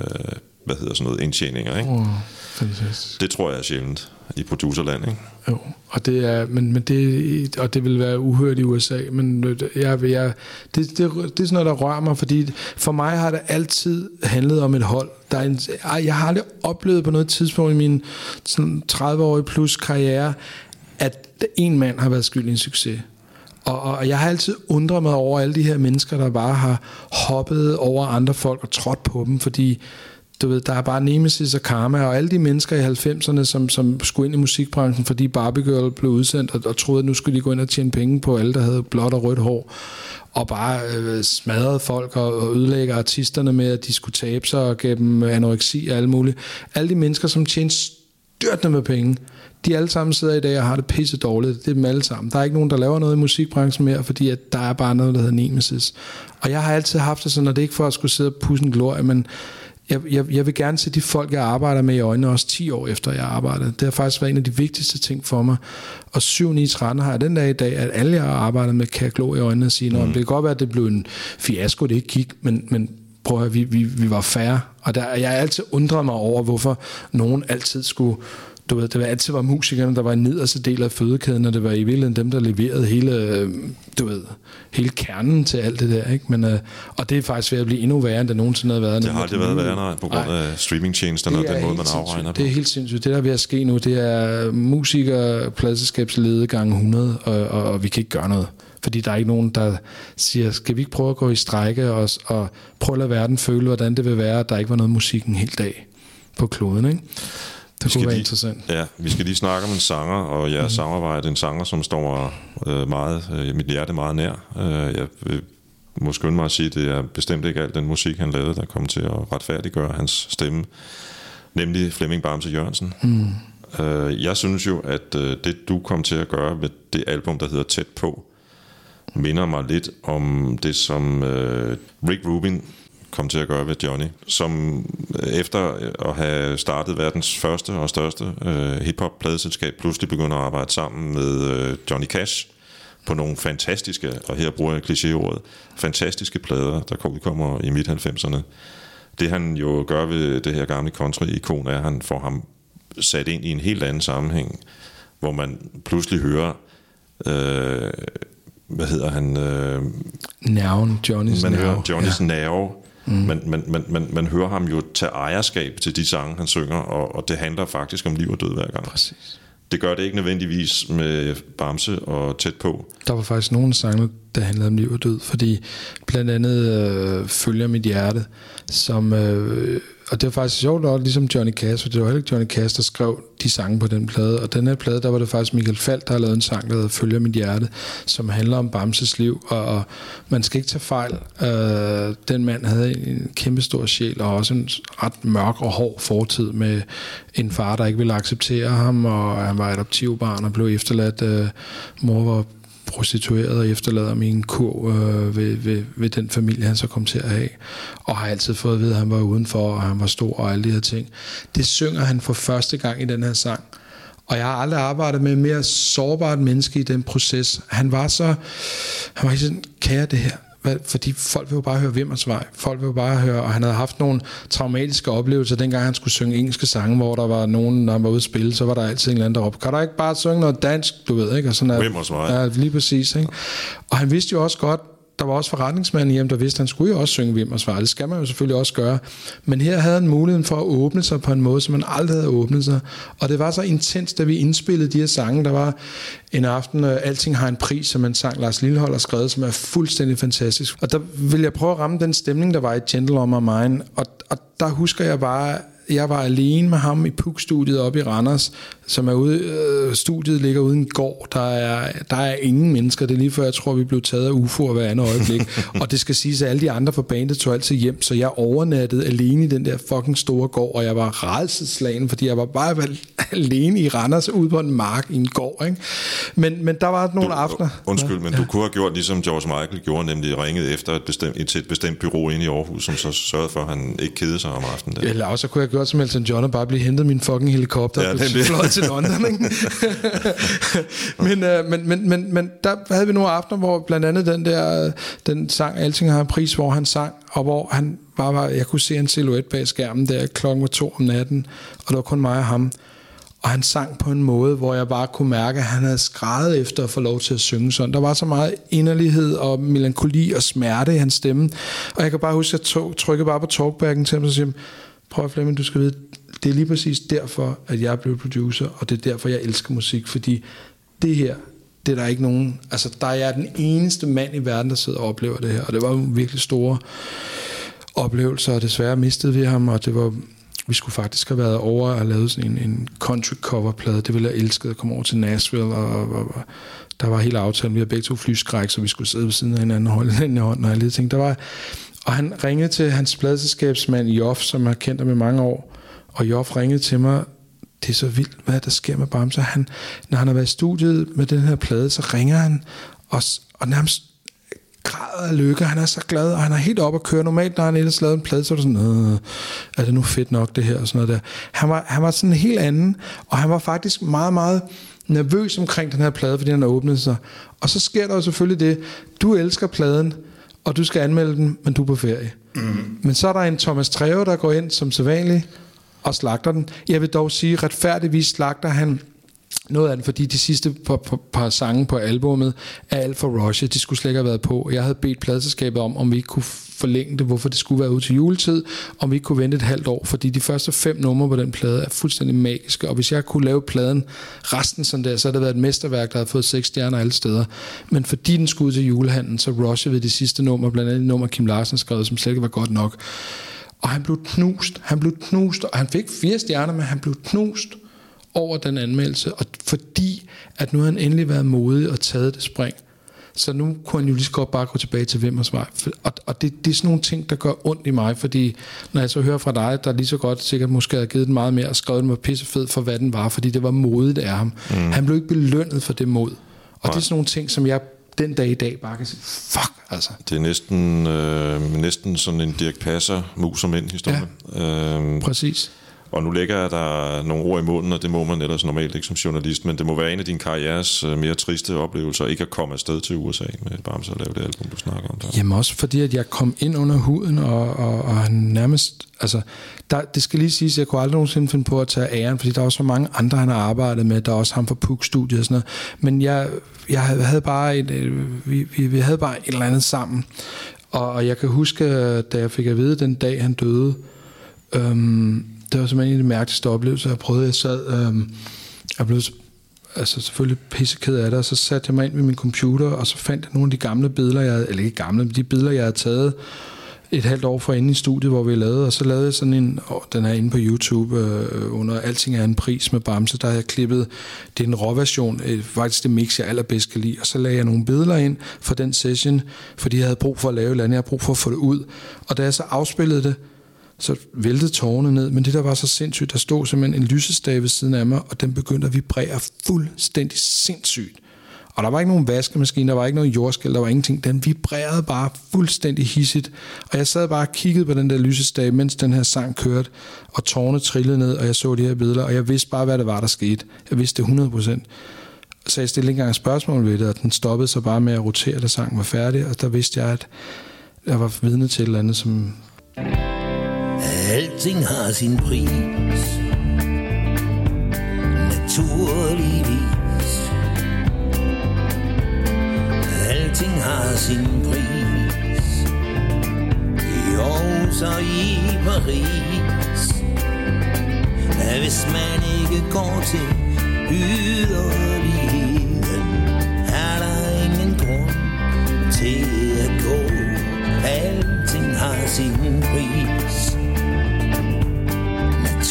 hvad hedder sådan noget, indtjeninger. Ikke? Oh, fantastisk. Det tror jeg er sjældent i producerland, ikke? Jo, og det er, men, men det, og det vil være uhørt i USA, men jeg, jeg, det, det, det er sådan noget, der rører mig, fordi for mig har det altid handlet om et hold. Der er en, jeg har aldrig oplevet på noget tidspunkt i min sådan 30-årige plus karriere, at en mand har været skyld i en succes. Og, og jeg har altid undret mig over alle de her mennesker, der bare har hoppet over andre folk og trådt på dem, fordi du ved, der er bare Nemesis og Karma, og alle de mennesker i 90'erne, som, som skulle ind i musikbranchen, fordi Barbie Girl blev udsendt, og, og troede, at nu skulle de gå ind og tjene penge på alle, der havde blåt og rødt hår, og bare øh, smadrede folk og, og ødelægger artisterne med, at de skulle tabe sig og gav dem anoreksi og alt muligt. Alle de mennesker, som tjente styrtende med penge. De alle sammen sidder i dag og har det pisse dårligt. Det er dem alle sammen. Der er ikke nogen, der laver noget i musikbranchen mere, fordi at der er bare noget, der hedder Nemesis. Og jeg har altid haft det sådan, og det er ikke for at skulle sidde og pusse en glorie, men jeg, jeg, jeg vil gerne se de folk, jeg arbejder med i øjnene, også 10 år efter jeg arbejdede. Det har faktisk været en af de vigtigste ting for mig. Og 7 9 13 har jeg den dag i dag, at alle, jeg har arbejdet med, kan glo i øjnene og sige, mm. det kan godt være, at det blev en fiasko, det ikke gik, men, men prøv at høre, vi, vi, vi var færre. Og der, jeg har altid undret mig over, hvorfor nogen altid skulle du ved, det var altid var musikerne, der var en nederste del af fødekæden, og det var i virkeligheden dem, der leverede hele, øh, du ved, hele kernen til alt det der, ikke? Men, øh, og det er faktisk ved at blive endnu værre, end det nogensinde har været. Det har aldrig været værre, nej, på grund af streamingtjenesterne og den måde, man afregner på. Det er helt sindssygt. Det, der er ved at ske nu, det er musiker, pladselskabslede gange 100, og, og, og vi kan ikke gøre noget fordi der er ikke nogen, der siger, skal vi ikke prøve at gå i strække og, og prøve at lade verden føle, hvordan det vil være, at der ikke var noget musik en hel dag på kloden, ikke? Det kunne være lige, interessant. Ja, vi skal lige snakke om en sanger, og jeres mm. samarbejde. En sanger, som står øh, meget, øh, mit hjerte meget nær. Øh, jeg vil må skynde mig at sige, at det er bestemt ikke alt den musik, han lavede, der kom til at retfærdiggøre hans stemme. Nemlig Flemming Bamse Jørgensen. Mm. Øh, jeg synes jo, at øh, det du kom til at gøre med det album, der hedder Tæt på, minder mig lidt om det, som øh, Rick Rubin kom til at gøre ved Johnny, som efter at have startet verdens første og største øh, hip-hop-pladeselskab, pludselig begynder at arbejde sammen med øh, Johnny Cash på nogle fantastiske, og her bruger jeg klichéordet, fantastiske plader, der udkommer i midt-90'erne. Det han jo gør ved det her gamle country-ikon, er, at han får ham sat ind i en helt anden sammenhæng, hvor man pludselig hører øh, hvad hedder han? Øh, Nerven, Johnnys man nerve. hører Johnnys ja. nerve, Mm. Men, men, men, men man hører ham jo tage ejerskab til de sange, han synger, og, og det handler faktisk om liv og død hver gang. Præcis. Det gør det ikke nødvendigvis med Bamse og tæt på. Der var faktisk nogle sange, der handlede om liv og død, fordi blandt andet øh, Følger mit hjerte, som øh, og det var faktisk sjovt nok, ligesom Johnny Cash, for det var heller ikke Johnny Cash, der skrev de sange på den plade. Og den her plade, der var det faktisk Michael Falk, der har lavet en sang, der hedder Følger mit hjerte, som handler om Bamses liv. Og, og man skal ikke tage fejl. Øh, den mand havde en kæmpe stor sjæl, og også en ret mørk og hård fortid med en far, der ikke ville acceptere ham, og han var adoptivbarn og blev efterladt. Øh, mor var prostitueret og efterlader min kur øh, ved, ved, ved den familie, han så kom til at have. Og har altid fået at vide, at han var udenfor, og han var stor og alle de her ting. Det synger han for første gang i den her sang. Og jeg har aldrig arbejdet med en mere sårbart menneske i den proces. Han var så... Han var sådan, kære det her fordi folk vil jo bare høre Vimmers vej. Folk vil jo bare høre, og han havde haft nogle traumatiske oplevelser, dengang han skulle synge engelske sange, hvor der var nogen, når han var ude at spille, så var der altid en eller anden deroppe. Kan der ikke bare synge noget dansk, du ved, ikke? Og sådan er, Vimmers vej. Ja, lige præcis, ikke? Og han vidste jo også godt, der var også forretningsmanden hjemme, der vidste, at han skulle jo også synge Hvem og Svar. Det skal man jo selvfølgelig også gøre. Men her havde han muligheden for at åbne sig på en måde, som man aldrig havde åbnet sig. Og det var så intens, da vi indspillede de her sange. Der var en aften, øh, Alting har en pris, som man sang Lars Lillehold har skrevet, som er fuldstændig fantastisk. Og der vil jeg prøve at ramme den stemning, der var i Gentle on My Mind. Og, og der husker jeg bare, jeg var alene med ham i PUK-studiet oppe i Randers, som er ude, øh, studiet ligger uden en gård. Der er, der er ingen mennesker. Det er lige før, jeg tror, vi blev taget af UFO'er hver andet øjeblik. og det skal siges, at alle de andre fra bandet tog altid hjem, så jeg overnattede alene i den der fucking store gård, og jeg var rædselslagen, fordi jeg var bare alene i Randers ude på en mark i en gård. Ikke? Men, men der var nogle du, aftener. Undskyld, men ja. du kunne have gjort ligesom George Michael gjorde, nemlig ringet efter et bestemt, til et bestemt bureau inde i Aarhus, som så sørgede for, at han ikke kedede sig om aftenen. Eller også kunne jeg have gjort som Elton John og bare blive hentet min fucking helikopter ja, og fløjet til London. Ikke? men, øh, men, men, men, men der havde vi nogle aftener, hvor blandt andet den der den sang Alting har en pris, hvor han sang, og hvor han bare var, jeg kunne se en silhuet bag skærmen der klokken var to om natten, og det var kun mig og ham. Og han sang på en måde, hvor jeg bare kunne mærke, at han havde skrevet efter at få lov til at synge sådan. Der var så meget inderlighed og melankoli og smerte i hans stemme. Og jeg kan bare huske, at jeg trykkede bare på talkbacken til ham og sige, prøv at Flemming, du skal vide, det er lige præcis derfor, at jeg blev producer, og det er derfor, jeg elsker musik, fordi det her, det er der ikke nogen, altså der er jeg den eneste mand i verden, der sidder og oplever det her, og det var jo virkelig store oplevelser, og desværre mistede vi ham, og det var, vi skulle faktisk have været over og lavet sådan en, en country cover plade, det ville jeg elske at komme over til Nashville, og, og, og der var hele aftalen, vi havde begge to flyskræk, så vi skulle sidde ved siden af hinanden og holde den i hånden, og jeg lige tænkte, der var, og han ringede til hans pladselskabsmand Joff, som har kendt ham i mange år, og Joff ringede til mig det er så vildt, hvad der sker med Bamse. Han, når han har været i studiet med den her plade, så ringer han og, og nærmest græder af lykke. Han er så glad, og han er helt op at køre. Normalt, når han ellers lavede en plade, så er det sådan, øh, er det nu fedt nok det her, og sådan noget der. Han var, han var sådan en helt anden, og han var faktisk meget, meget nervøs omkring den her plade, fordi den åbnede sig. Og så sker der jo selvfølgelig det, du elsker pladen, og du skal anmelde den, men du er på ferie. Mm. Men så er der en Thomas Treve, der går ind som sædvanligt og slagter den. Jeg vil dog sige, retfærdigvis slagter han noget af den, fordi de sidste par, par, par sange på albummet er alt for rushe. De skulle slet ikke have været på. Jeg havde bedt pladselskabet om, om vi ikke kunne forlænge det, hvorfor det skulle være ud til juletid, om vi ikke kunne vente et halvt år, fordi de første fem numre på den plade er fuldstændig magiske, og hvis jeg kunne lave pladen resten sådan der, så havde det været et mesterværk, der havde fået seks stjerner alle steder. Men fordi den skulle ud til julehandlen, så rushede vi de sidste numre, blandt andet nummer Kim Larsen skrev, som slet ikke var godt nok. Og han blev knust, han blev knust, og han fik fire stjerner, men han blev knust over den anmeldelse, og fordi at nu har han endelig været modig og taget det spring, så nu kunne han jo lige så godt bare gå tilbage til Vimmers vej. For- Og, og det, det er sådan nogle ting, der gør ondt i mig, fordi når jeg så hører fra dig, der lige så godt sikkert måske havde givet den meget mere, og skrevet den var pissefed for, hvad den var, fordi det var modigt af ham. Mm. Han blev ikke belønnet for det mod. Og det er sådan nogle ting, som jeg den dag i dag bare kan sige, fuck altså. Det er næsten, øh, næsten sådan en Dirk Passer mus og mænd historie. Ja. Øhm, Præcis og nu lægger jeg der nogle ord i munden, og det må man ellers normalt ikke som journalist, men det må være en af dine karrieres øh, mere triste oplevelser, ikke at komme afsted til USA med Bamse og lave det album, du snakker om der. Jamen også fordi, at jeg kom ind under huden, og, og, og nærmest... Altså, der, det skal lige siges, at jeg kunne aldrig nogensinde finde på at tage æren, fordi der var så mange andre, han har arbejdet med. Der er også ham fra Puk-studiet og sådan noget. Men jeg, jeg havde bare et, øh, vi, vi, vi havde bare et eller andet sammen. Og, og jeg kan huske, øh, da jeg fik at vide den dag, han døde, øhm, det var simpelthen en af de mærkeligste oplevelser, jeg prøvede. Jeg sad... øh, jeg blev altså selvfølgelig pisseked af det, og så satte jeg mig ind ved min computer, og så fandt jeg nogle af de gamle billeder, jeg havde, eller ikke gamle, men de billeder, jeg havde taget et halvt år for inde i studiet, hvor vi lavede, og så lavede jeg sådan en, åh, den er inde på YouTube, øh, under Alting er en pris med Bamse, der har jeg klippet, det er en råversion, øh, faktisk det mix, jeg allerbedst kan lide, og så lagde jeg nogle billeder ind for den session, fordi jeg havde brug for at lave et eller andet, jeg havde brug for at få det ud, og da jeg så afspillede det, så væltede tårne ned, men det der var så sindssygt, der stod simpelthen en lysestage ved siden af mig, og den begyndte at vibrere fuldstændig sindssygt. Og der var ikke nogen vaskemaskine, der var ikke noget jordskæld, der var ingenting. Den vibrerede bare fuldstændig hissigt. Og jeg sad bare og kiggede på den der lysestage, mens den her sang kørte, og tårne trillede ned, og jeg så de her billeder, og jeg vidste bare, hvad det var, der skete. Jeg vidste det 100%. Så jeg stillede ikke engang spørgsmål ved det, og den stoppede så bare med at rotere, da sangen var færdig, og der vidste jeg, at jeg var vidne til et eller andet, som Alting har sin pris. Naturligvis Alting har sin pris. I Aarhus og i Paris. Hvis man ikke går til yderligheden Er der ingen grund til at gå. Alting har sin pris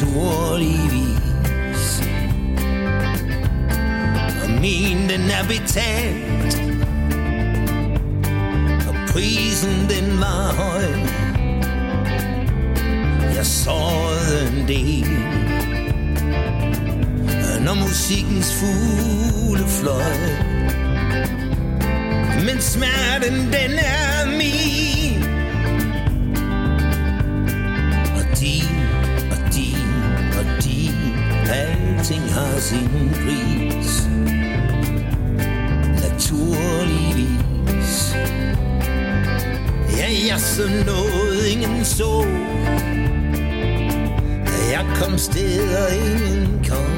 naturligvis Og min den er betalt. Og prisen den var høj. Jeg sårede en del. Når musikkens fugle fløj. Men smerten den er min. Alting har sin pris. Naturligvis Ja, jeg så noget ingen så. Jeg kom steder ingen kom.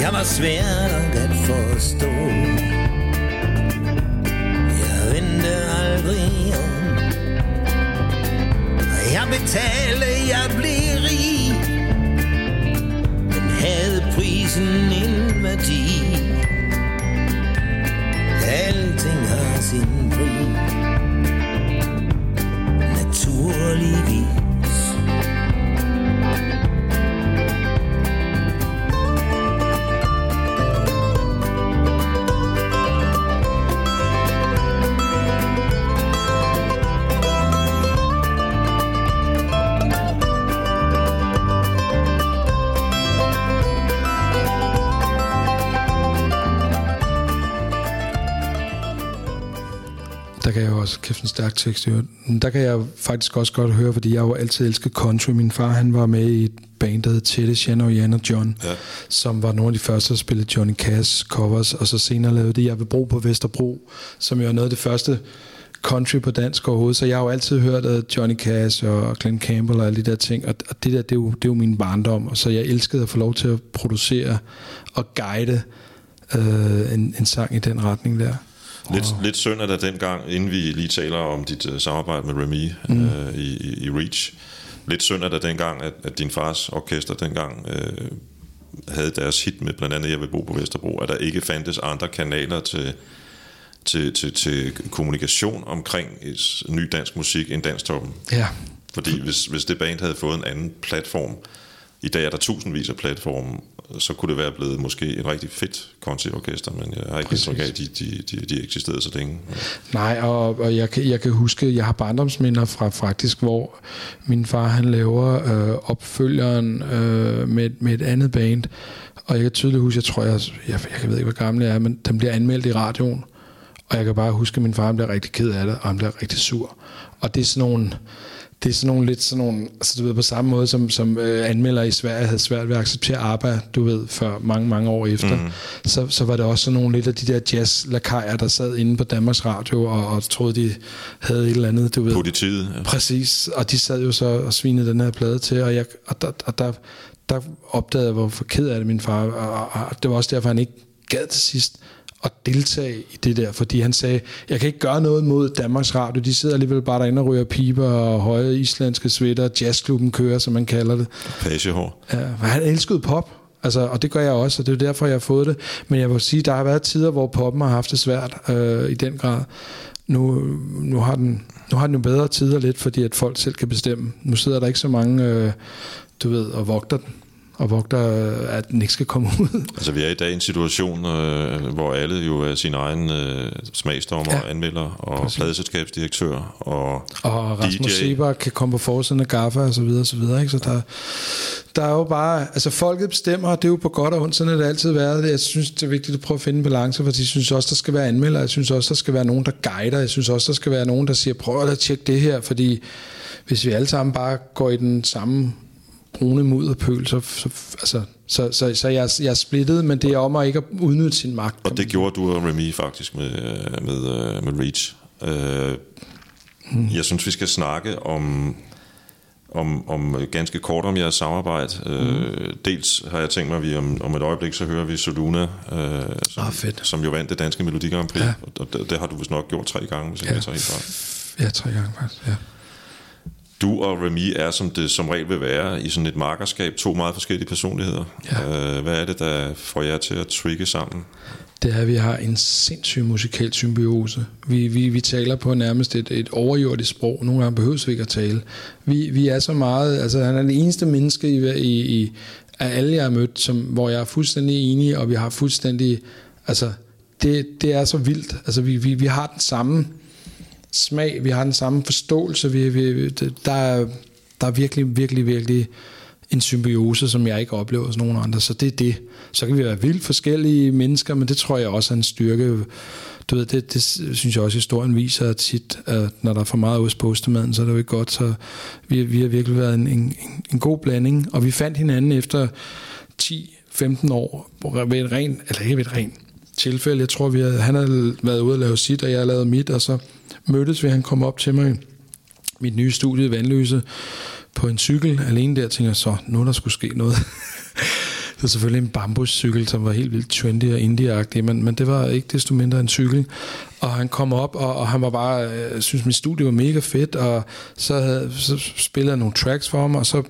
Jeg var svær nok at forstå. Jeg vendte aldrig om. Jeg betalte, jeg blev rig. Prisen en værdi Alting har sin pris Naturligvis også, kæft en stærk tekst. Men der kan jeg faktisk også godt høre, fordi jeg jo altid elsket country. Min far, han var med i et band, der hed Tette, Shannon og Jan og John, Ja. som var nogle af de første, der spillede Johnny Cash covers, og så senere lavede det Jeg vil bo på Vesterbro, som jo er noget af det første country på dansk overhovedet. Så jeg har jo altid hørt at Johnny Cash og Glenn Campbell og alle de der ting, og og det der, det er jo, det er jo min barndom, og så jeg elskede at få lov til at producere og guide øh, en, en sang i den retning der. Lidt, lidt synd er der dengang, inden vi lige taler om dit uh, samarbejde med Remy mm. uh, i, i, i Reach. Lidt synd er der dengang, at, at din fars orkester dengang uh, havde deres hit med blandt andet Jeg vil bo på Vesterbro, at der ikke fandtes andre kanaler til, til, til, til kommunikation omkring et ny dansk musik end Danstoppen. Ja, Fordi hvis, hvis det band havde fået en anden platform, i dag er der tusindvis af platforme, så kunne det være blevet måske et rigtig fedt koncertorkester, men jeg har ikke indtryk af, at de, de, de, de eksisterede så længe. Nej, og, og jeg, kan, jeg kan huske, jeg har barndomsminder fra faktisk, hvor min far han laver øh, opfølgeren øh, med, med et andet band, og jeg kan tydeligt huske, jeg tror, jeg, jeg, jeg ved ikke, hvor gammel jeg er, men den bliver anmeldt i radioen, og jeg kan bare huske, at min far han bliver rigtig ked af det, og han bliver rigtig sur. Og det er sådan nogle, det er sådan nogle lidt sådan nogle, altså du ved, på samme måde som, som øh, anmelder i Sverige havde svært ved at acceptere ABBA, du ved, for mange, mange år efter, mm. så, så var det også sådan nogle lidt af de der jazz der sad inde på Danmarks Radio og, og troede, de havde et eller andet, du ved. Politiet, ja. Præcis, og de sad jo så og svinede den her plade til, og, jeg, og, der, og der, der opdagede jeg, hvor ked af det min far, og, og, og det var også derfor, han ikke gad til sidst at deltage i det der, fordi han sagde, jeg kan ikke gøre noget mod Danmarks Radio, de sidder alligevel bare derinde og ryger piber og høje islandske sweater, jazzklubben kører, som man kalder det. Pagehår. Ja, han elskede pop, altså, og det gør jeg også, og det er derfor, jeg har fået det. Men jeg vil sige, der har været tider, hvor poppen har haft det svært øh, i den grad. Nu, nu, har den, nu har den jo bedre tider lidt, fordi at folk selv kan bestemme. Nu sidder der ikke så mange, øh, du ved, og vogter den og vogter, at den ikke skal komme ud. Altså vi er i dag i en situation, øh, hvor alle jo er sin egen øh, smagsdommer, Ja. anmelder og pladeselskabsdirektør og, Og Rasmus DJ. Seber kan komme på forsiden af Gaffa og så videre og så videre. Ikke? Så der, der er jo bare, altså folket bestemmer, og det er jo på godt og ondt, sådan har det altid været. Jeg synes, det er vigtigt at prøve at finde en balance, for jeg synes også, der skal være anmelder, jeg synes også, der skal være nogen, der guider, jeg synes også, der skal være nogen, der siger, prøv at tjekke det her, fordi hvis vi alle sammen bare går i den samme brune mudderpøl, så, så, altså, så, så, så jeg, jeg er splittet, men det er om at ikke at udnytte sin magt. Og det gjorde du og Remy faktisk med, med, øh, med Reach. Øh, jeg synes, vi skal snakke om, om, om ganske kort om jeres samarbejde. Øh, dels har jeg tænkt mig, at vi om, om et øjeblik, så hører vi Soluna, øh, som, Ah, fedt. som jo vandt det danske Melodi Grand Prix. Ja. Og det, det har du vist nok gjort tre gange, hvis jeg ja. tager helt fejl. Ja, tre gange faktisk, ja. Du og Remy er, som det som regel vil være, i sådan et markerskab, to meget forskellige personligheder. Ja. Øh, hvad er det, der får jer til at trigge sammen? det er, at vi har en sindssyg musikal symbiose. Vi, vi, vi taler på nærmest et, et overjordisk sprog. Nogle gange behøves vi ikke at tale. Vi, vi er så meget... Altså, han er det eneste menneske i, i, i af alle, jeg har mødt, som, hvor jeg er fuldstændig enig, og vi har fuldstændig... Altså, det, det er så vildt. Altså, vi, vi, vi har den samme smag, vi har den samme forståelse. Vi, vi, der, er, der er virkelig, virkelig, virkelig en symbiose, som jeg ikke oplever hos nogen andre. Så det er det. Så kan vi være vildt forskellige mennesker, men det tror jeg også er en styrke. Du ved, det, det synes jeg også, historien viser at tit, at når der er for meget ost på ostemaden, så er det jo ikke godt. Så vi, vi har virkelig været en, en, en god blanding, og vi fandt hinanden efter 10-15 år ved et rent, eller ikke ved et rent tilfælde. Jeg tror, vi havde, han havde været ude og lave sit, og jeg havde lavet mit, og så mødtes vi, han kom op til mig i mit nye studie i Vandløse på en cykel alene der, tænker jeg så, nu der skulle ske noget. det var selvfølgelig en bambuscykel, som var helt vildt trendy og indieagtig, men, men det var ikke desto mindre en cykel. Og han kom op, og, og han var bare, øh, synes mit studie var mega fedt, og så, havde, så spillede jeg nogle tracks for ham, og så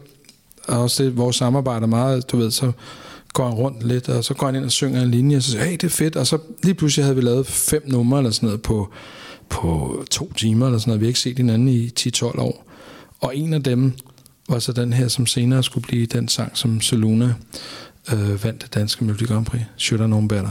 og også det, vores samarbejde er meget, du ved, så går han rundt lidt, og så går han ind og synger en linje, og så siger hey, det er fedt, og så lige pludselig havde vi lavet fem numre eller sådan noget på, på to timer eller sådan noget. Vi har ikke set hinanden i 10-12 år. Og en af dem var så den her, som senere skulle blive den sang, som Soluna øh, vandt det danske Melodi Grand Prix. Should I Know Better.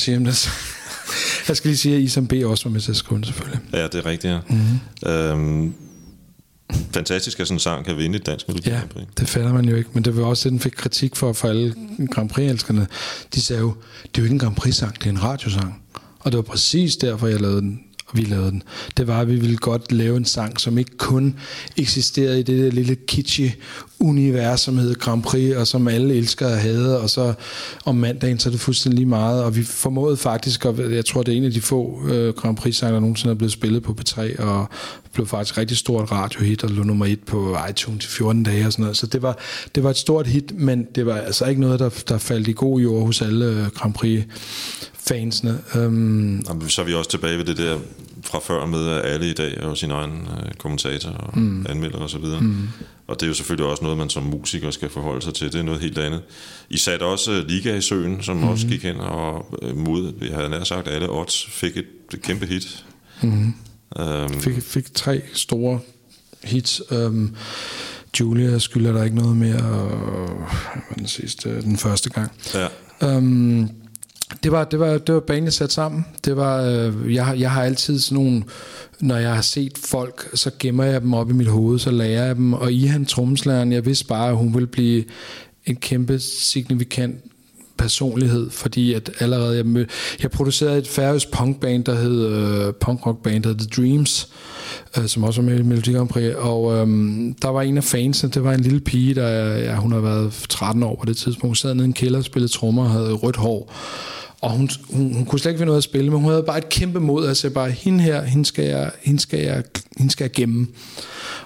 Også sige om det. Jeg skal lige sige, at Isam B. også var med til at skrive den, selvfølgelig. Ja, det er rigtigt, ja. Mhm. Mm-hmm. Øhm, fantastisk, at sådan en sang kan vinde et dansk Melodi Ja, det fatter man jo ikke, men det var også det, den fik kritik for, for alle Grand Prix-elskerne. De sagde jo, det er jo ikke en Grand Prix-sang, det er en radiosang. Og det var præcis derfor, jeg lavede den, vi lavede den. Det var, at vi ville godt lave en sang, som ikke kun eksisterede i det der lille kitschy univers, som hed Grand Prix, og som alle elsker at have, og så om mandagen, så er det fuldstændig lige meget. Og vi formåede faktisk, og jeg tror, det er en af de få øh, Grand Prix-sange, der nogensinde er blevet spillet på P3, og blev faktisk rigtig stort radiohit, og lå nummer et på iTunes i 14 dage og sådan noget. Så det var, det var et stort hit, men det var altså ikke noget, der, der faldt i god jord hos alle øh, Grand Prix-fansene. Um, Jamen, så er vi også tilbage ved det der fra før med, at alle i dag er jo sin egen øh, kommentator og mm. anmelder osv. Og, mm. og det er jo selvfølgelig også noget, man som musiker skal forholde sig til. Det er noget helt andet. I satte også øh, Liga i søen, som mm. også gik hen og øh, mod, jeg havde nær sagt, alle odds fik et, kæmpe hit. mm. Øhm, fik, fik tre store hits. Um, Julia skylder der ikke noget mere, var den sidste, den første gang. ja. Um, det var, det var, det var banen sat sammen. Det var, øh, jeg, jeg har altid sådan nogle, når jeg har set folk, så gemmer jeg dem op i mit hoved, så lærer jeg dem. Og i han tromslæren, jeg vidste bare, at hun ville blive en kæmpe signifikant personlighed, fordi at allerede jeg, mød, jeg producerede et færøsk punkband, der hed øh, punkrockband, der hed The Dreams, øh, som også var med i Melodi Grand Prix, og øh, der var en af fansene, det var en lille pige, der ja, hun har været 13 år på det tidspunkt, hun sad nede i en kælder og spillede trommer og havde rødt hår, og hun, hun, hun kunne slet ikke finde ud af at spille, men hun havde bare et kæmpe mod, at sige bare, hende her, hende skal jeg, hende skal jeg, hende skal jeg gemme.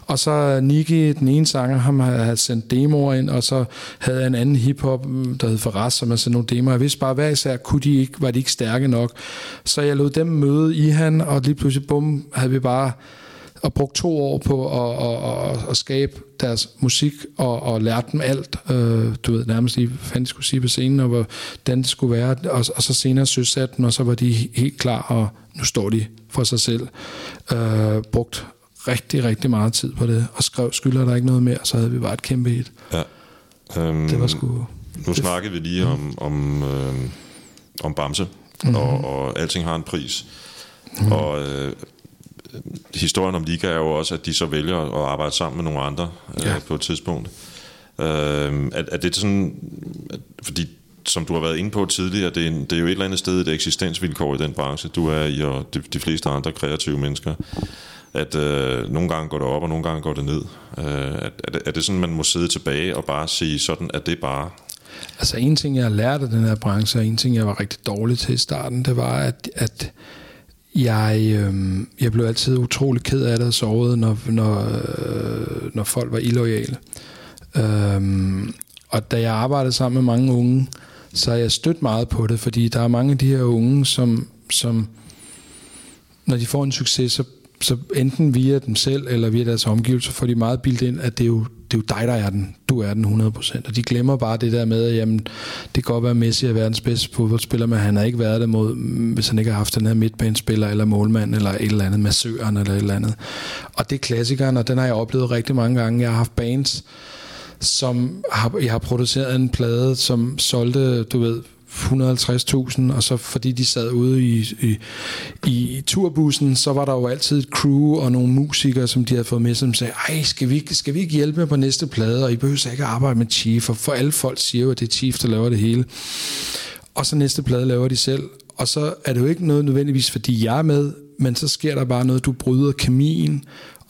Og så Nicky, den ene sanger, ham havde sendt demoer ind, og så havde jeg en anden hiphop, mm, der hed Faraz, som havde sendt nogle demoer. Jeg vidste bare, hver især kunne de ikke, var de ikke stærke nok. Så jeg lod dem møde i han, og lige pludselig, bum, havde vi bare og brugt to år på at, at, at, at skabe deres musik og, og lært dem alt. Øh, du ved nærmest lige, hvad de skulle sige på scenen, og hvordan det skulle være. Og, og så senere søsat den, og så var de helt klar, og nu står de for sig selv. Øh, brugt rigtig, rigtig meget tid på det, og skrev, skylder der ikke noget mere, så havde vi bare et kæmpe hit. ja. Øhm, Det var sgu... Nu snakkede vi lige om, om, øh, om Bamse, mm-hmm. og, og alting har en pris. Mm-hmm. Og øh, historien om Liga er jo også, at de så vælger at arbejde sammen med nogle andre øh, Ja. på et tidspunkt. Øh, er, er det sådan, at, fordi som du har været inde på tidligere, det er, det er jo et eller andet sted et eksistensvilkår i den branche, du er i, og de, de fleste andre kreative mennesker, at øh, nogle gange går det op, og nogle gange går det ned. Øh, er, er, det, er det sådan, man må sidde tilbage og bare sige, sådan er det bare? Altså en ting, jeg har lært af den her branche, og en ting, jeg var rigtig dårlig til i starten, det var, at, at jeg, øh, jeg blev altid utrolig ked af det og såret, når, når, øh, når folk var illoyale. Øh, og da jeg arbejdede sammen med mange unge, så har jeg stødt meget på det, fordi der er mange af de her unge, som, som når de får en succes, så, så enten via dem selv eller via deres omgivelser, får de meget bildt ind, at det er jo, det er jo dig, der er den. Du er den 100%. Og de glemmer bare det der med, at jamen, det kan godt være, at Messi er verdens bedste fodboldspiller, men han har ikke været der mod, hvis han ikke har haft den her midtbanespiller, eller målmand, eller et eller andet, massøren, eller et eller andet. Og det er klassikeren, og den har jeg oplevet rigtig mange gange. Jeg har haft bands, som har, jeg har produceret en plade, som solgte, du ved, 150.000, og så fordi de sad ude i, i, i turbussen, så var der jo altid et crew og nogle musikere, som de havde fået med, som sagde, ej, skal vi, skal vi ikke hjælpe med på næste plade, og I behøver ikke at arbejde med Chief, for, for alle folk siger jo, at det er Chief, der laver det hele. Og så næste plade laver de selv, og så er det jo ikke noget nødvendigvis, fordi jeg er med, men så sker der bare noget, du bryder kemien,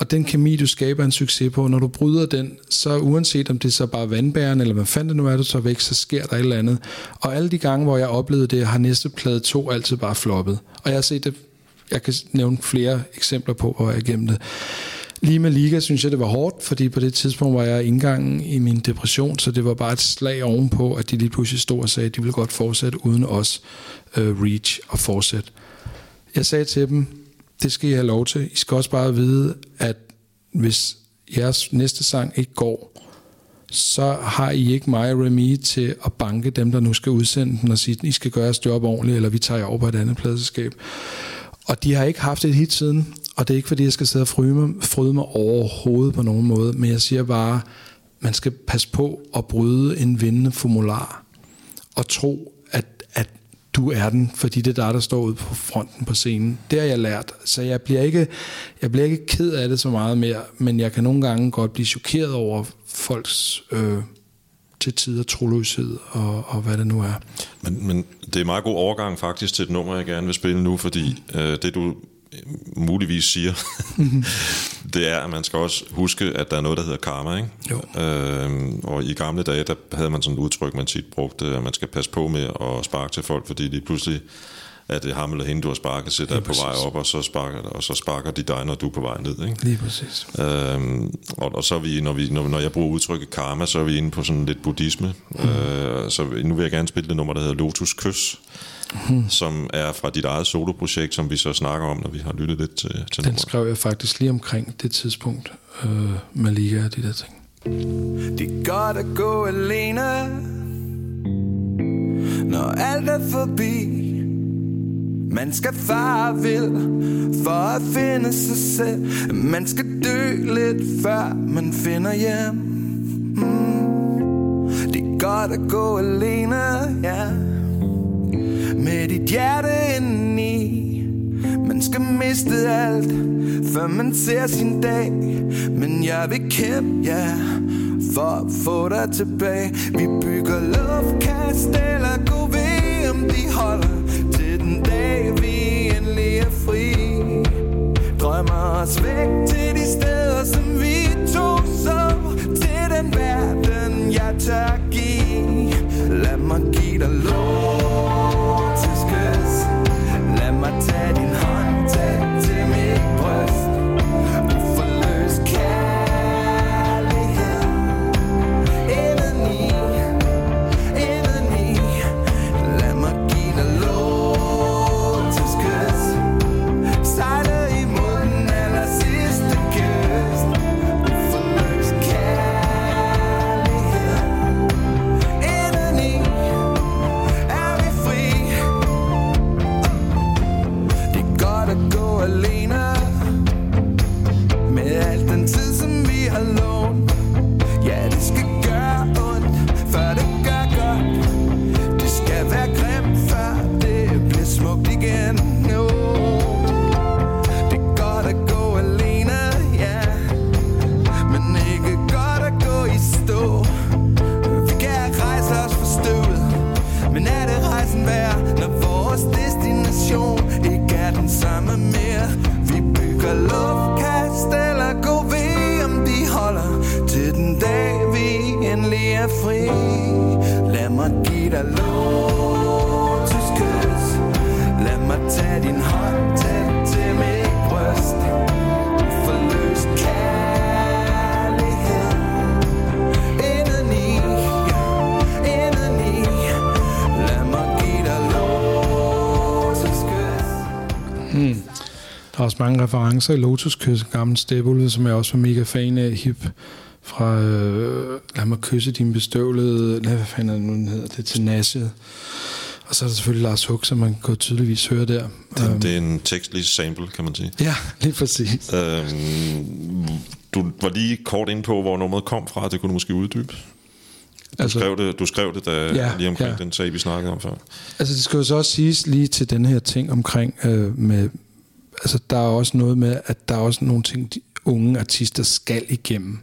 og den kemi, du skaber en succes på, når du bryder den, så uanset om det er så bare vandbæren, eller hvad fanden det nu er, du tager væk, så sker der et eller andet. Og alle de gange, hvor jeg oplevede det, har næste plade 2 altid bare floppet. Og jeg har set det, jeg kan nævne flere eksempler på, hvor jeg gennem det. Lige med Liga synes jeg, det var hårdt, fordi på det tidspunkt var jeg indgangen i min depression, så det var bare et slag ovenpå, at de lige pludselig stod og sagde, at de ville godt fortsætte uden os, uh, Reach og fortsætte. Jeg sagde til dem, det skal I have lov til. I skal også bare vide, at hvis jeres næste sang ikke går, så har I ikke mig og Remy til at banke dem, der nu skal udsende den og sige, I skal gøre jeres job ordentligt, eller vi tager jer over på et andet pladselskab. Og de har ikke haft et hit siden, og det er ikke fordi, jeg skal sidde og fryde mig, fryde mig overhovedet på nogen måde, men jeg siger bare, man skal passe på at bryde en vindende formular, og tro, du er den, fordi det er dig, der står ude på fronten på scenen. Det har jeg lært. Så jeg bliver ikke, jeg bliver ikke ked af det så meget mere, men jeg kan nogle gange godt blive chokeret over folks øh, til tider troløshed og, og hvad det nu er. Men, men det er en meget god overgang faktisk til et nummer, jeg gerne vil spille nu, fordi øh, det du muligvis siger, det er, at man skal også huske, at der er noget, der hedder karma. Ikke? Jo. Øhm, og i gamle dage, der havde man sådan et udtryk, man tit brugte, at man skal passe på med at sparke til folk, fordi de pludselig at det ham eller hende, du har sparket til, der er på præcis. vej op, og så, sparker, og så sparker de dig, når du er på vej ned. Ikke? Lige præcis. Øhm, og, og så er vi, når, vi, når, når jeg bruger udtrykket karma, så er vi inde på sådan lidt buddhisme. Mm. Øh, så nu vil jeg gerne spille det nummer, der hedder Lotus Kys, mm. som er fra dit eget soloprojekt, som vi så snakker om, når vi har lyttet lidt til, til Den nummeret. skrev jeg faktisk lige omkring det tidspunkt, øh, med Liga og de der ting. Det er godt at gå alene Når alt er forbi Man skal fare vil For at finde sig selv Man skal dø lidt før Man finder hjem mm. Det er godt at gå alene ja. Med dit hjerte indeni. Man skal miste alt, før man ser sin dag. Men jeg vil kæmpe, ja, for at få dig tilbage. Vi bygger luftkasteller, gå ved om de holder Til den dag vi endelig er fri. Drømmer os væk til de steder, som vi to så Til den verden, jeg tør give. Lad mig give dig lov. Referencer i Lotus Kys, en gammel stepulve, som jeg også var mega fan af, hip fra øh, Lad mig kysse din bestøvlede, nej, hvad fanden er det nu, den hedder, det til Nasse. Og så er der selvfølgelig Lars Hug, som man kan tydeligvis høre der. Det, Øhm, det er en tekstlig sample, kan man sige. Ja, lige præcis. Øhm, du var lige kort ind på, hvor nummeret kom fra. Det kunne du måske uddybe. Du, Altså- skrev, det, du skrev det da, Ja, lige omkring ja. den sag, vi snakkede om før. Altså det skal jo så også siges lige til den her ting omkring øh, med, altså der er også noget med, at der er også nogle ting, de unge artister skal igennem.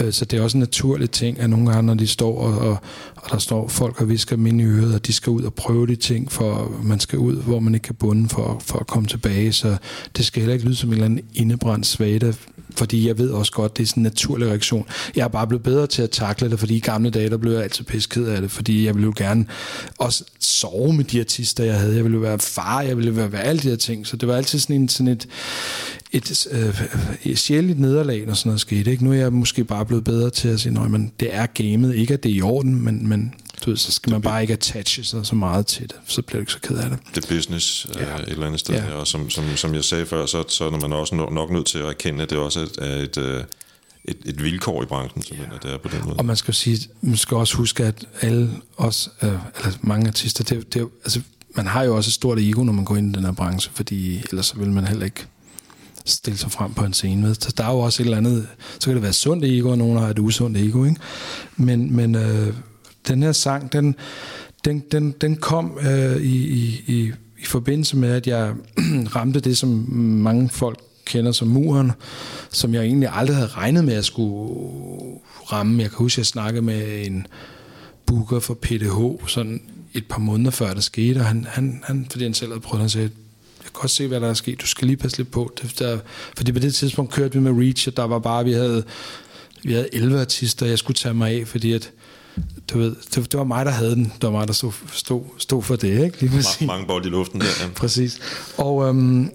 Øh, så det er også en naturlig ting, at nogle gange, når de står, og, og, og der står folk og visker dem ind i øret, og de skal ud og prøve de ting, for man skal ud, hvor man ikke kan bunde for, for at komme tilbage. Så det skal heller ikke lyde som en eller anden indebrændt svagte, fordi jeg ved også godt, det er sådan en naturlig reaktion. Jeg er bare blevet bedre til at takle det, fordi i gamle dage, der blev jeg altid pisket af det, fordi jeg ville jo gerne også sove med de artister, jeg havde. Jeg ville jo være far, jeg ville være, være alle de her ting. Så det var altid sådan, en, sådan et, et øh, et sjældent nederlag, når sådan noget skete. Ikke? Nu er jeg måske bare blevet bedre til at sige, at det er gamet. Ikke at det er i orden, men, men du ved, så skal man bare ikke attache sig så meget til det. Så bliver du ikke så ked af det. Det er business ja. Ja. et eller andet sted. Ja. Ja. Og som, som, som jeg sagde før, så, så er man også nok, nødt til at erkende, at det også er et, et, øh, et, et vilkår i branchen, simpelthen, at det er på den måde. Og man skal sige, man skal også huske, at alle os, øh, eller mange artister, det, det, altså, man har jo også et stort ego, når man går ind i den her branche, fordi ellers så vil man heller ikke stille sig frem på en scene med. Så der er jo også et eller andet, så kan det være sundt ego, og nogen har et usundt ego, ikke? Men, men øh, den her sang, den, den, den, den kom øh, i, i, i, i forbindelse med, at jeg ramte det, som mange folk kender som muren, som jeg egentlig aldrig havde regnet med, at jeg skulle ramme. Jeg kan huske, at jeg snakkede med en booker for PDH sådan et par måneder før det skete, og han, han, han fordi han selv havde prøvet, han sagde, kan godt se, hvad der er sket. Du skal lige passe lidt på. Det, der, fordi på det tidspunkt kørte vi med Reach, og der var bare, vi havde, vi havde 11 artister, jeg skulle tage mig af, fordi at, du ved, det, det var mig, der havde den. Det var mig, der stod, stod, stod for det, ikke? Lige præcis. mange bold i luften der. Ja. Præcis. Og, øhm,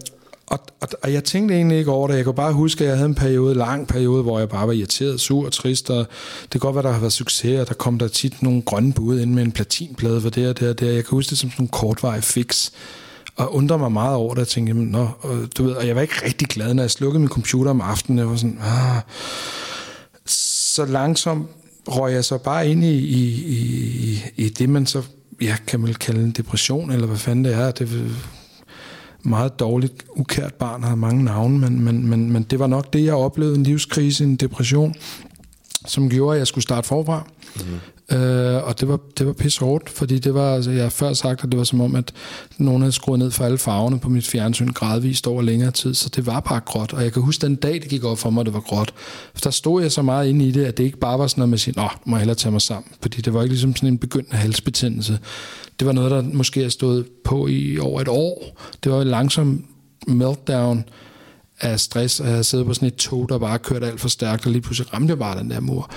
og, og, og jeg tænkte egentlig ikke over det. Jeg kunne bare huske, at jeg havde en periode, lang periode, hvor jeg bare var irriteret, sur og trist. Og det kan godt være, der har været succes, og der kom der tit nogle grønne bud ind med en platinplade for det og det og det. Jeg kan huske det som sådan en kortvarig fix. Og undrede mig meget over det. og tænkte, jamen, nå, og, du ved, og jeg var ikke rigtig glad, når jeg slukkede min computer om aftenen. Jeg var sådan, ah. Så langsomt røg jeg så bare ind i, i, i, i det, man så ja, kan man kalde en depression, eller hvad fanden det er. Det er meget dårligt, ukært barn, har mange navne, men, men, men, men det var nok det, jeg oplevede, en livskrise, en depression, som gjorde, at jeg skulle starte forfra. Mm. Øh, og det var, det var pisse hårdt, fordi det var, altså, jeg har før sagt, at det var som om, at nogen havde skruet ned for alle farverne på mit fjernsyn gradvist over længere tid, så det var bare gråt. Og jeg kan huske den dag, det gik op for mig, at det var gråt. For der stod jeg så meget inde i det, at det ikke bare var sådan noget med at sige, nå, må jeg hellere tage mig sammen. Fordi det var ikke ligesom sådan en begyndende halsbetændelse. Det var noget, der måske har stået på i over et år. Det var en langsom meltdown af stress, og jeg havde siddet på sådan et tog, der bare kørte alt for stærkt, og lige pludselig ramte jeg bare den der mur.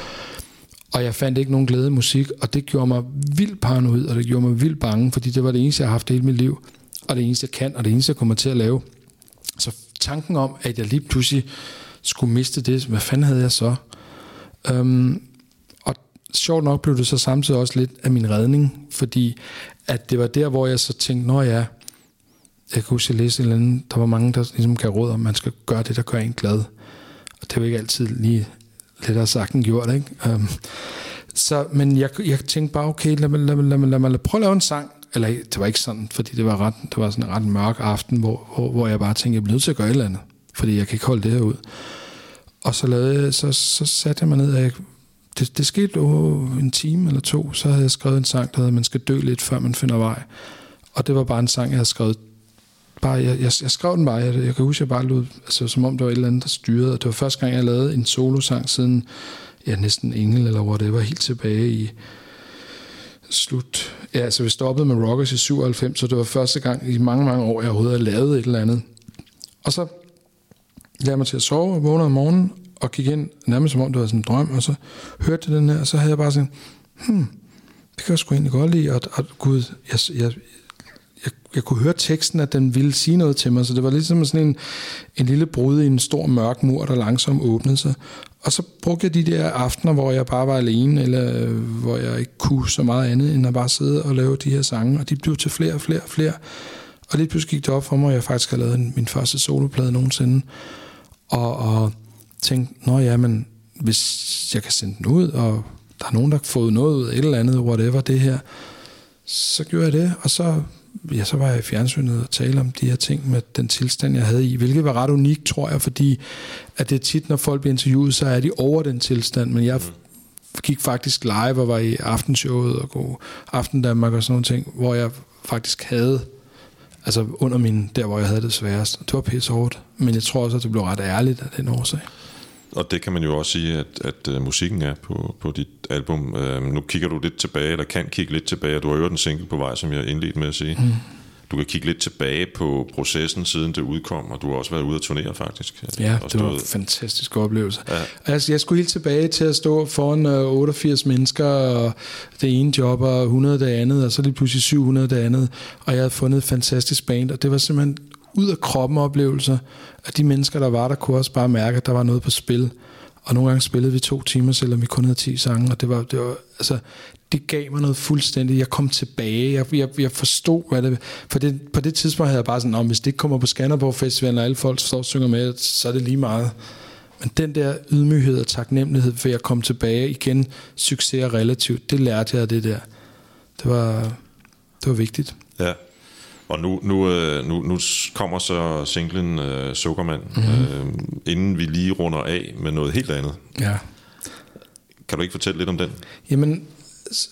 Og jeg fandt ikke nogen glæde i musik, og det gjorde mig vildt paranoid, og det gjorde mig vildt bange, fordi det var det eneste, jeg har haft hele mit liv, og det eneste, jeg kan, og det eneste, jeg kommer til at lave. Så tanken om, at jeg lige pludselig skulle miste det, hvad fanden havde jeg så? Øhm, og sjovt nok blev det så samtidig også lidt af min redning, fordi at det var der, hvor jeg så tænkte, nå ja, jeg kan huske, jeg læste en eller anden, der var mange, der ligesom gav råd om, at man skal gøre det, der gør en glad. Og det var ikke altid lige lettere sagt end gjort, ikke? Um, så, men jeg, jeg tænkte bare, okay, lad mig, lad, mig, lad, mig, lad mig lad mig prøve at lave en sang. Eller det var ikke sådan, fordi det var, ret, det var sådan en ret mørk aften, hvor, hvor, hvor jeg bare tænkte, jeg bliver nødt til at gøre et eller andet. Fordi jeg kan ikke holde det her ud. Og så, lavede jeg, så, så satte jeg mig ned, og jeg, det, det skete over en time eller to, så havde jeg skrevet en sang, der hedder, man skal dø lidt, før man finder vej. Og det var bare en sang, jeg havde skrevet bare, jeg, jeg, jeg skrev den bare, jeg, jeg kan huske, jeg bare lød, altså, som om det var et eller andet, der styrede, og det var første gang, jeg lavede en solosang siden, ja, næsten Engel, eller hvor det var helt tilbage i slut, ja, altså vi stoppede med Rockers i 97, så det var første gang i mange, mange år, jeg overhovedet havde lavet et eller andet. Og så lagde jeg mig til at sove, og vågnede om morgenen, og gik ind, nærmest som om det var sådan en drøm, og så hørte jeg den her, og så havde jeg bare sådan, hmm, det kan jeg sgu egentlig godt lide, og, og gud, jeg, jeg, jeg, jeg kunne høre teksten, at den ville sige noget til mig, så det var ligesom sådan en, en lille brud i en stor mørk mur, der langsomt åbnede sig. Og så brugte jeg de der aftener, hvor jeg bare var alene, eller øh, hvor jeg ikke kunne så meget andet, end at bare sidde og lave de her sange, og de blev til flere og flere og flere. Og lige pludselig gik det op for mig, at jeg faktisk har lavet en, min første soloplade nogensinde, og, og tænkte, nå ja, men hvis jeg kan sende den ud, og der er nogen, der har fået noget ud af et eller andet, whatever det her, så gjorde jeg det, og så, ja, så var jeg i fjernsynet og tale om de her ting med den tilstand, jeg havde i, hvilket var ret unikt, tror jeg, fordi at det er tit, når folk bliver interviewet, så er de over den tilstand, men jeg gik faktisk live og var i aftenshowet og god Aften Danmark og sådan nogle ting, hvor jeg faktisk havde altså under min, der hvor jeg havde det sværest. Det var pisse hårdt, men jeg tror også, at det blev ret ærligt af den årsag. Og det kan man jo også sige, at, at uh, musikken er på, på dit album. Uh, nu kigger du lidt tilbage, eller kan kigge lidt tilbage, og du har jo en single på vej, som jeg indledte med at sige. Mm. Du kan kigge lidt tilbage på processen, siden det udkom, og du har også været ude at turnere faktisk. Ja, og det var en fantastisk oplevelse. Ja. Altså, jeg skulle helt tilbage til at stå foran øh, 88 mennesker, og det ene job, og 100 det andet, og så lige pludselig 700 det andet, og jeg havde fundet et fantastisk band, og det var simpelthen ud af kroppen oplevelser, at de mennesker, der var der, kunne også bare mærke, at der var noget på spil. Og nogle gange spillede vi to timer, selvom vi kun havde 10 sange, og det var, det var altså, det gav mig noget fuldstændigt. Jeg kom tilbage, jeg, jeg, jeg forstod, hvad det For det, på det tidspunkt havde jeg bare sådan, hvis det ikke kommer på Skanderborg Festival, og alle folk står og synger med, så er det lige meget. Men den der ydmyghed og taknemmelighed for at komme tilbage igen, succes er relativt, det lærte jeg af det der. Det var, det var vigtigt. Ja. Og nu, nu, øh, nu, nu kommer så singlen uh, Sukkermand, Mhm. mm-hmm. uh, inden vi lige runder af med noget helt andet. Ja. Kan du ikke fortælle lidt om den? Jamen,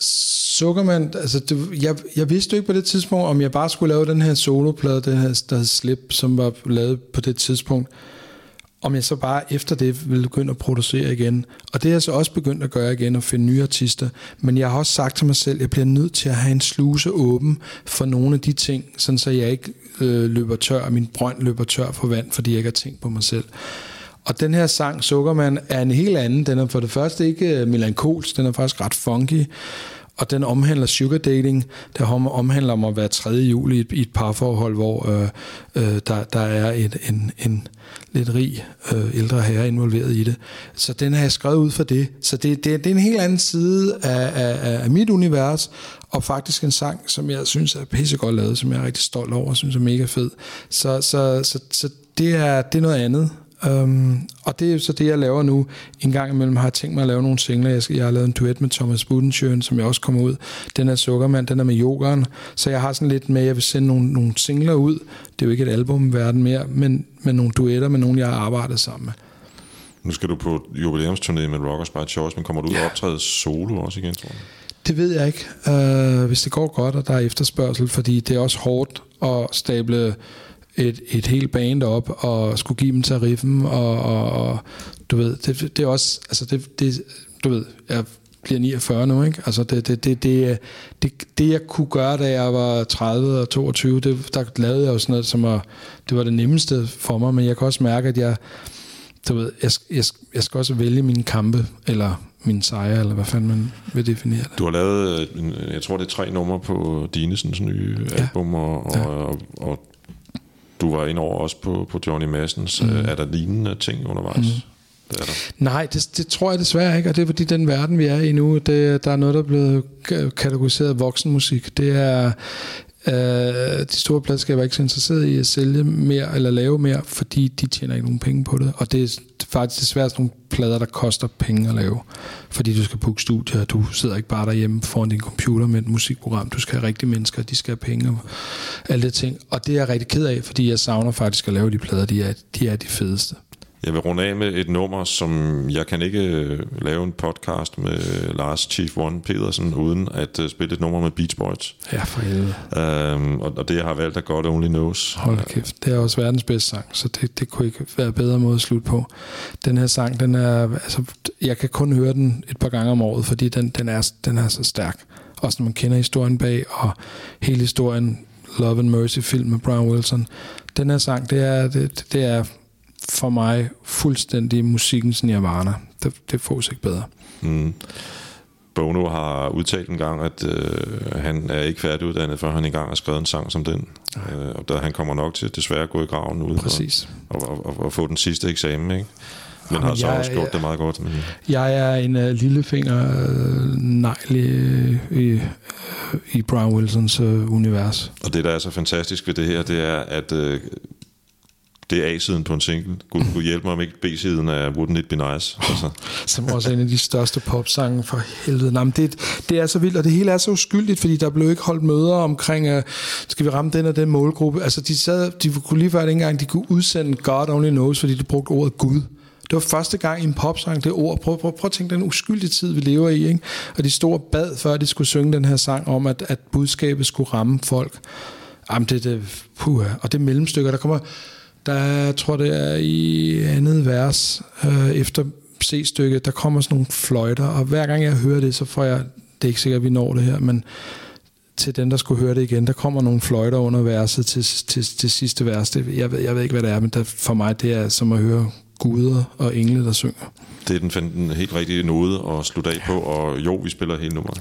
Sukkermand, altså det, jeg, jeg vidste jo ikke på det tidspunkt, om jeg bare skulle lave den her soloplade, den her, der hed Slip, som var lavet på det tidspunkt, om jeg så bare efter det ville begynde at producere igen. Og det er jeg så også begyndt at gøre igen, og finde nye artister. Men jeg har også sagt til mig selv, at jeg bliver nødt til at have en sluse åben for nogle af de ting, sådan så jeg ikke øh, løber tør, min brønd løber tør for vand, fordi jeg ikke har tænkt på mig selv. Og den her sang, Sukkermand, er en helt anden. Den er for det første ikke øh, melankolsk, den er faktisk ret funky. Og den omhandler sugar dating. Der omhandler om at være tredje juli i et, i et parforhold, hvor øh, øh, der, der er et, en, en lidt rig øh, ældre herre involveret i det. Så den har jeg skrevet ud for det. Så det, det, det er en helt anden side af, af, af mit univers, og faktisk en sang, som jeg synes er pissegodt lavet, som jeg er rigtig stolt over, og synes er mega fed. Så, så, så, så det, er, det er noget andet. Um, og det er så det, jeg laver nu. En gang imellem har jeg tænkt mig at lave nogle singler. Jeg, skal, jeg har lavet en duet med Thomas Budensjøen, som jeg også kommer ud. Den er Sukkermand, den er med yogeren. Så jeg har sådan lidt med, at jeg vil sende nogle, nogle singler ud. Det er jo ikke et album verden mere, men, men nogle duetter med nogen, jeg har arbejdet sammen med. Nu skal du på jubilæumsturné med Rockers by Choice, men kommer du ud og optræde solo også igen, tror jeg? Det ved jeg ikke. Uh, hvis det går godt, og der er efterspørgsel, fordi det er også hårdt at stable et, et helt band op og skulle give dem tariffen og, og, og du ved, det, det er også, altså det, det, du ved, jeg bliver 49 nu, ikke? Altså det, det, det, det, det, det jeg kunne gøre, da jeg var 30 og 22, det, der lavede jeg jo sådan noget, som var, det var det nemmeste for mig, men jeg kan også mærke, at jeg, du ved, jeg, jeg, jeg skal også vælge mine kampe, eller min sejr, eller hvad fanden man vil definere det. Du har lavet, øh, jeg tror det er tre numre på Dinesens nye ja. album, og, og, Ja. og, og du var ind over også på, på Johnny Massens. Mhm. Mm. Er der lignende ting undervejs? Mm. Det er der. Nej, det, det tror jeg desværre ikke, og det er fordi den verden, vi er i nu, det, der er noget, der er blevet ka- kategoriseret voksenmusik. Det er øh, de store pladskaber er ikke så interesseret i at sælge mere eller lave mere, fordi de tjener ikke nogen penge på det. Og det er faktisk desværre sådan nogle plader, der koster penge at lave. Fordi du skal booke studier, du sidder ikke bare derhjemme foran din computer med et musikprogram. Du skal have rigtige mennesker, de skal have penge og alle de ting. Og det er jeg rigtig ked af, fordi jeg savner faktisk at lave de plader, de er de, er de fedeste. Jeg vil runde af med et nummer, som jeg kan ikke øh, lave en podcast med Lars Chief One Pedersen, uden at uh, spille et nummer med Beach Boys. Ja, for helvede. Um, og, og det jeg har valgt at God Only Knows. Hold kæft, det er også verdens bedste sang, så det, det kunne ikke være bedre måde at slutte på. Den her sang, den er, altså, jeg kan kun høre den et par gange om året, fordi den, den, er, den er så stærk. Også når man kender historien bag, og hele historien Love and Mercy film med Brian Wilson. Den her sang, det er, det, det er for mig fuldstændig musikkens nirvana. Det, det fås ikke bedre. Mm. Bono har udtalt en gang, at øh, han er ikke færdiguddannet, før han engang har skrevet en sang som den. Øh, og der, han kommer nok til desværre at gå i graven ud Præcis. Og, og, og, og få den sidste eksamen, ikke? Men Jamen, har så jeg- også gjort det meget godt. Men, Jeg er en uh, lillefinger uh, negl i, i, uh, i Brian Wilsons uh, univers. og det, der er så fantastisk ved det her, det er, at øh, det er A-siden på en single. Gud, Gud hjælpe mig om ikke B-siden er Wouldn't It Be Nice. Altså, som også er en af de største popsange for helvede. Nej, det, det er så vildt, og det hele er så uskyldigt, fordi der blev ikke holdt møder omkring, uh, skal vi ramme den og den målgruppe. Altså, de, sad, de kunne lige før ikke engang, de kunne udsende God Only Knows, fordi de brugte ordet Gud. Det var første gang i en popsang, det ord. Prøv, prøv, prøv at tænke den uskyldige tid, vi lever i. Ikke? Og de store bad, før de skulle synge den her sang om, at, at budskabet skulle ramme folk. Jamen, det, det, puha. Og det mellemstykker, der kommer... Der er, jeg tror, det er i andet vers øh, efter C-stykket, der kommer sådan nogle fløjter, og hver gang jeg hører det, så får jeg, det er ikke sikkert, at vi når det her, men til den, der skulle høre det igen, der kommer nogle fløjter under verset til, til, til sidste vers. Det, jeg, ved, jeg ved ikke, hvad det er, men der, for mig, det er som at høre guder og engle, der synger. det er den, den helt rigtige node at slutte af på, og jo, vi spiller hele nummeret.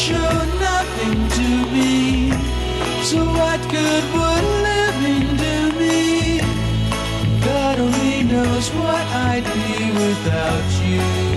show nothing to me. So what good would living do me? God only knows what I'd be without you.